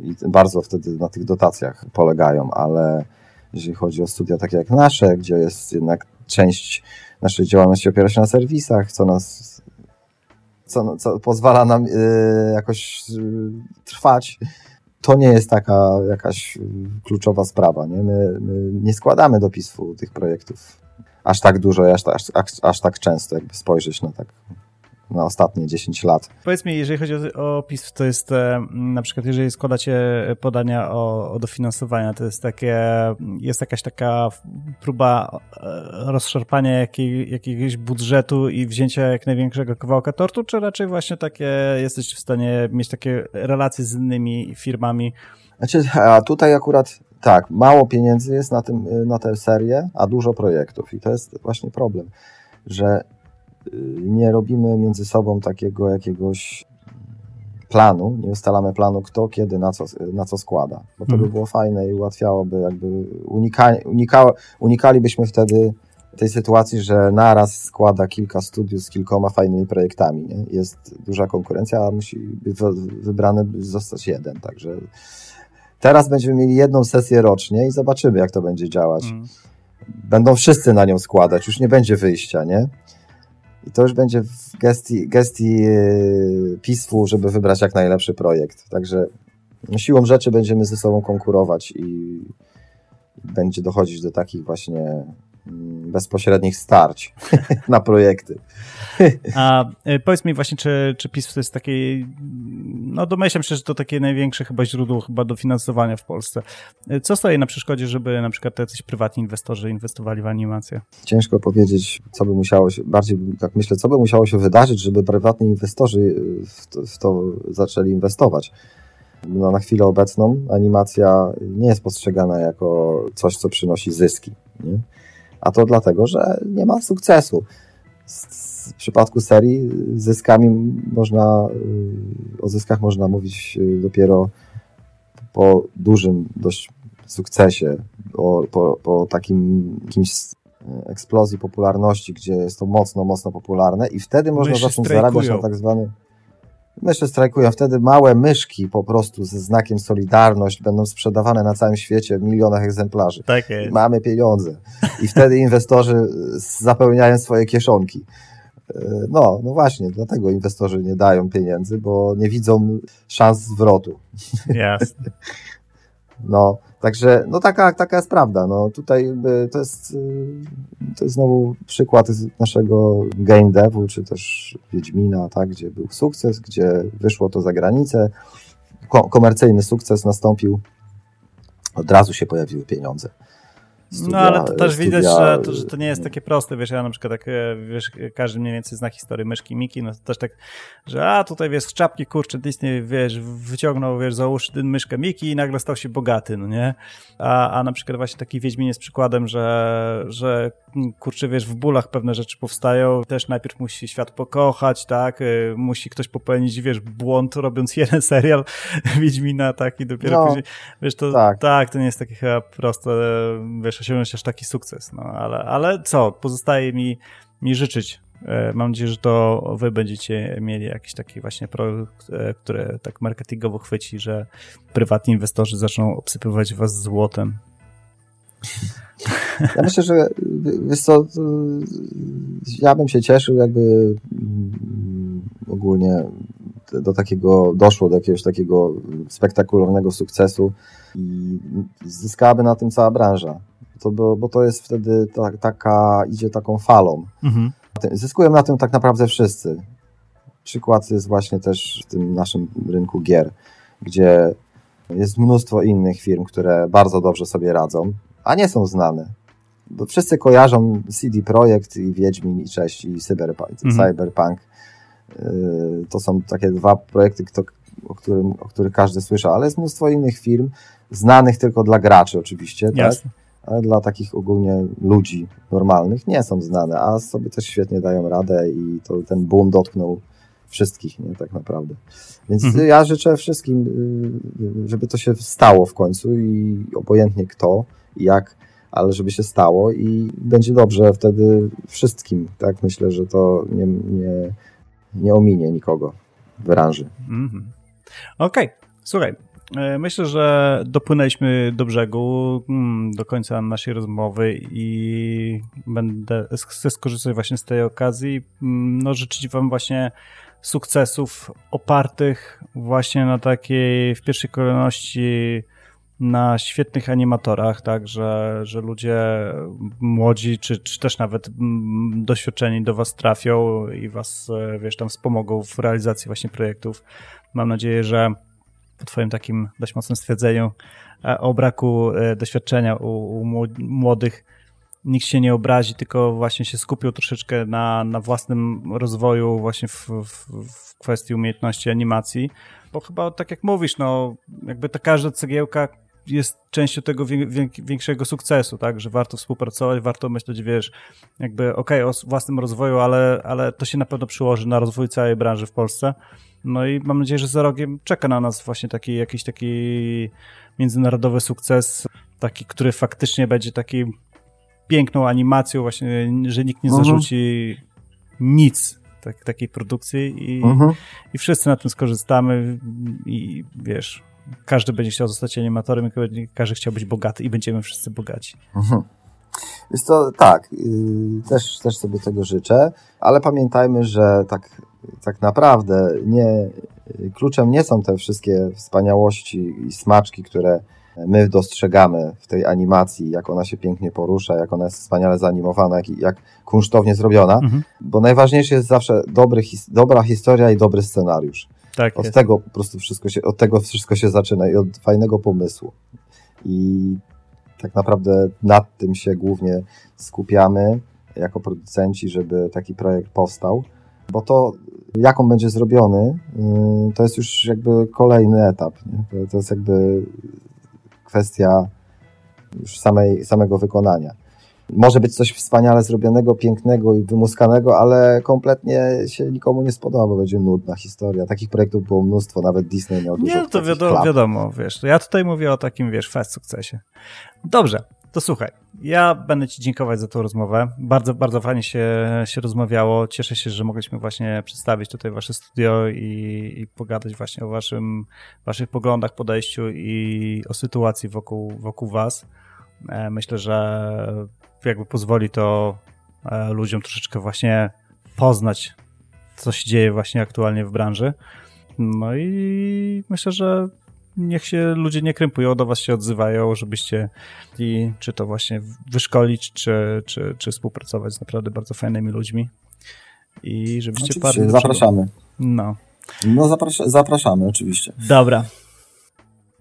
yy, i bardzo wtedy na tych dotacjach polegają, ale jeżeli chodzi o studia takie jak nasze, gdzie jest jednak część naszej działalności opiera się na serwisach, co nas co, co pozwala nam yy, jakoś yy, trwać, to nie jest taka jakaś kluczowa sprawa. Nie? My, my nie składamy dopisów tych projektów aż tak dużo, aż, aż, aż tak często, jakby spojrzeć na tak na ostatnie 10 lat. Powiedz mi, jeżeli chodzi o, o PIS, to jest e, na przykład, jeżeli składacie podania o, o dofinansowania, to jest takie, jest jakaś taka próba e, rozszarpania jakiej, jakiegoś budżetu i wzięcia jak największego kawałka tortu, czy raczej właśnie takie jesteście w stanie mieć takie relacje z innymi firmami? Znaczy, a tutaj akurat tak, mało pieniędzy jest na, tym, na tę serię, a dużo projektów i to jest właśnie problem, że nie robimy między sobą takiego jakiegoś planu, nie ustalamy planu, kto kiedy na co, na co składa, bo to by mhm. było fajne i ułatwiałoby jakby unika, unika, unikalibyśmy wtedy tej sytuacji, że naraz składa kilka studiów z kilkoma fajnymi projektami. Nie? Jest duża konkurencja, a musi wybrany zostać jeden, także teraz będziemy mieli jedną sesję rocznie i zobaczymy, jak to będzie działać. Mm. Będą wszyscy na nią składać, już nie będzie wyjścia, nie? I to już będzie w gestii, gestii e, PISF-u, żeby wybrać jak najlepszy projekt. Także no, siłą rzeczy będziemy ze sobą konkurować i będzie dochodzić do takich właśnie bezpośrednich starć [LAUGHS] na projekty. A e, powiedz mi właśnie, czy, czy PiS to jest takie, no domyślam się, że to takie największe chyba źródło chyba dofinansowania w Polsce. E, co stoi na przeszkodzie, żeby na przykład jacyś prywatni inwestorzy inwestowali w animację? Ciężko powiedzieć, co by musiało się, bardziej tak myślę, co by musiało się wydarzyć, żeby prywatni inwestorzy w to, w to zaczęli inwestować. No, na chwilę obecną animacja nie jest postrzegana jako coś, co przynosi zyski. Nie? A to dlatego, że nie ma sukcesu w przypadku serii zyskami można, o zyskach można mówić dopiero po dużym dość sukcesie, po, po, po takim jakimś eksplozji popularności, gdzie jest to mocno, mocno popularne i wtedy można Myszy zacząć strajkują. zarabiać na tak zwany Myszy strajkują. Wtedy małe myszki po prostu ze znakiem Solidarność będą sprzedawane na całym świecie w milionach egzemplarzy. Tak jest. Mamy pieniądze. I wtedy inwestorzy zapełniają swoje kieszonki. No, no właśnie, dlatego inwestorzy nie dają pieniędzy, bo nie widzą szans zwrotu. Jasne. No, także, no taka, taka jest prawda. No, tutaj to jest, to jest znowu przykład naszego game devu, czy też Wiedźmina, tak, gdzie był sukces, gdzie wyszło to za granicę. Ko komercyjny sukces nastąpił, od razu się pojawiły pieniądze. Studia, no ale to też studia... widać, że to, że to, nie jest takie proste, wiesz, ja na przykład tak, wiesz, każdy mniej więcej zna historię myszki Miki, no to też tak, że a tutaj wiesz, z czapki, kurczę, Disney, wiesz, wyciągnął, wiesz, załóż myszkę Miki i nagle stał się bogaty, no nie? A, a na przykład właśnie taki Wiedźmin jest przykładem, że, że kurczę, wiesz, w bólach pewne rzeczy powstają, też najpierw musi świat pokochać, tak, musi ktoś popełnić, wiesz, błąd robiąc [LAUGHS] jeden serial Wiedźmina, tak, i dopiero no, później, wiesz, to tak. tak, to nie jest takie chyba proste, wiesz, osiągnąć aż taki sukces, no, ale, ale co, pozostaje mi, mi życzyć Mam nadzieję, że to wy będziecie mieli jakiś taki właśnie projekt, który tak marketingowo chwyci, że prywatni inwestorzy zaczną obsypywać was złotem. Ja myślę, że wiesz co, ja bym się cieszył, jakby ogólnie do takiego, doszło do jakiegoś takiego spektakularnego sukcesu i zyskałaby na tym cała branża. To, bo, bo to jest wtedy ta, taka, idzie taką falą. Mhm. Zyskują na tym tak naprawdę wszyscy. Przykład jest właśnie też w tym naszym rynku gier, gdzie jest mnóstwo innych firm, które bardzo dobrze sobie radzą, a nie są znane. Bo wszyscy kojarzą CD Projekt i Wiedźmin i Cześć i Cyberpunk. Mhm. Cyberpunk. Y, to są takie dwa projekty, kto, o, którym, o których każdy słyszy, ale jest mnóstwo innych firm, znanych tylko dla graczy oczywiście, tak? ale dla takich ogólnie ludzi normalnych nie są znane, a sobie też świetnie dają radę i to ten boom dotknął wszystkich, nie, tak naprawdę. Więc mhm. ja życzę wszystkim, y, żeby to się stało w końcu i obojętnie kto jak, ale żeby się stało i będzie dobrze wtedy wszystkim, tak? Myślę, że to nie, nie, nie ominie nikogo w branży. Mhm. Okej, okay. słuchaj, E, myślę, że dopłynęliśmy do brzegu, mm, do końca naszej rozmowy i będę, chcę skorzystać właśnie z tej okazji, mm, no życzyć wam właśnie sukcesów opartych właśnie na takiej w pierwszej kolejności na świetnych animatorach, tak, że, że ludzie młodzi, czy, czy też nawet mm, doświadczeni do was trafią i was, e, wiesz, tam wspomogą w realizacji właśnie projektów. Mam nadzieję, że po twoim takim dość mocnym stwierdzeniu e, o braku e, doświadczenia u, u młodych nikt się nie obrazi, tylko właśnie się skupił troszeczkę na, na własnym rozwoju właśnie w, w, w kwestii umiejętności animacji, bo chyba tak jak mówisz, no jakby ta każda cegiełka jest częścią tego większego sukcesu, tak, że warto współpracować, warto myśleć, wiesz, jakby okej, okay, o własnym rozwoju, ale, ale to się na pewno przyłoży na rozwój całej branży w Polsce. No i mam nadzieję, że za rogiem czeka na nas właśnie taki jakiś taki międzynarodowy sukces, taki, który faktycznie będzie taki piękną animacją właśnie, że nikt nie mhm. zarzuci nic tak, takiej produkcji i, mhm. i wszyscy na tym skorzystamy i wiesz, każdy będzie chciał zostać animatorem każdy chciał być bogaty i będziemy wszyscy bogaci. Mhm. Jest to tak, yy, też, też sobie tego życzę, ale pamiętajmy, że tak, tak naprawdę nie, kluczem nie są te wszystkie wspaniałości i smaczki, które my dostrzegamy w tej animacji, jak ona się pięknie porusza, jak ona jest wspaniale zanimowana, jak, jak kunsztownie zrobiona, mhm. bo najważniejsze jest zawsze dobry, his, dobra historia i dobry scenariusz. Tak od jest. tego po prostu wszystko się, od tego wszystko się zaczyna i od fajnego pomysłu. I tak naprawdę nad tym się głównie skupiamy jako producenci, żeby taki projekt powstał, bo to jak on będzie zrobiony, y, to jest już jakby kolejny etap. Nie? To jest jakby kwestia już samej, samego wykonania. Może być coś wspaniale zrobionego, pięknego i wymuskanego, ale kompletnie się nikomu nie spodoba, bo będzie nudna historia. Takich projektów było mnóstwo, nawet Disney miał dużo. Nie, to wiadomo, wiadomo, wiesz. Ja tutaj mówię o takim, wiesz, fast sukcesie. Dobrze, to słuchaj, ja będę Ci dziękować za tą rozmowę. Bardzo, bardzo fajnie się, się rozmawiało. Cieszę się, że mogliśmy właśnie przedstawić tutaj Wasze studio i, i pogadać właśnie o waszym, Waszych poglądach, podejściu i o sytuacji wokół, wokół Was. E, myślę, że jakby pozwoli to e, ludziom troszeczkę właśnie poznać, co się dzieje właśnie aktualnie w branży. No i myślę, że niech się ludzie nie krępują, do was się odzywają, żebyście i czy to właśnie wyszkolić, czy, czy, czy współpracować z naprawdę bardzo fajnymi ludźmi i żebyście zapraszamy. No. No zaprasza, zapraszamy, oczywiście. Dobra.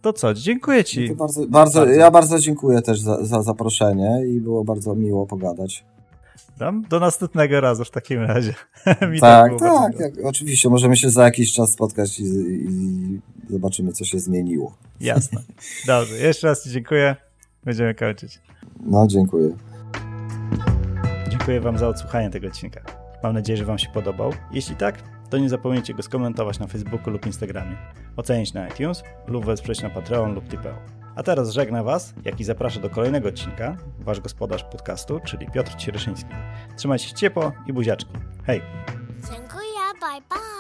To co, dziękuję ci. No bardzo, bardzo, bardzo, Ja bardzo dziękuję też za, za zaproszenie i było bardzo miło pogadać. Tam do następnego razu w takim razie. [LAUGHS] tak, tak, jak, oczywiście. Możemy się za jakiś czas spotkać i, i zobaczymy, co się zmieniło. Jasne. [LAUGHS] Dobrze, jeszcze raz Ci dziękuję. Będziemy kończyć. No, dziękuję. Dziękuję Wam za odsłuchanie tego odcinka. Mam nadzieję, że Wam się podobał. Jeśli tak, to nie zapomnijcie go skomentować na Facebooku lub Instagramie, ocenić na iTunes lub wesprzeć na Patreon lub Tipeo. A teraz żegna Was, jak i zapraszam do kolejnego odcinka, Wasz gospodarz podcastu, czyli Piotr Cieryszyński. Trzymajcie się ciepło i buziaczki. Hej! Dziękuję, bye bye!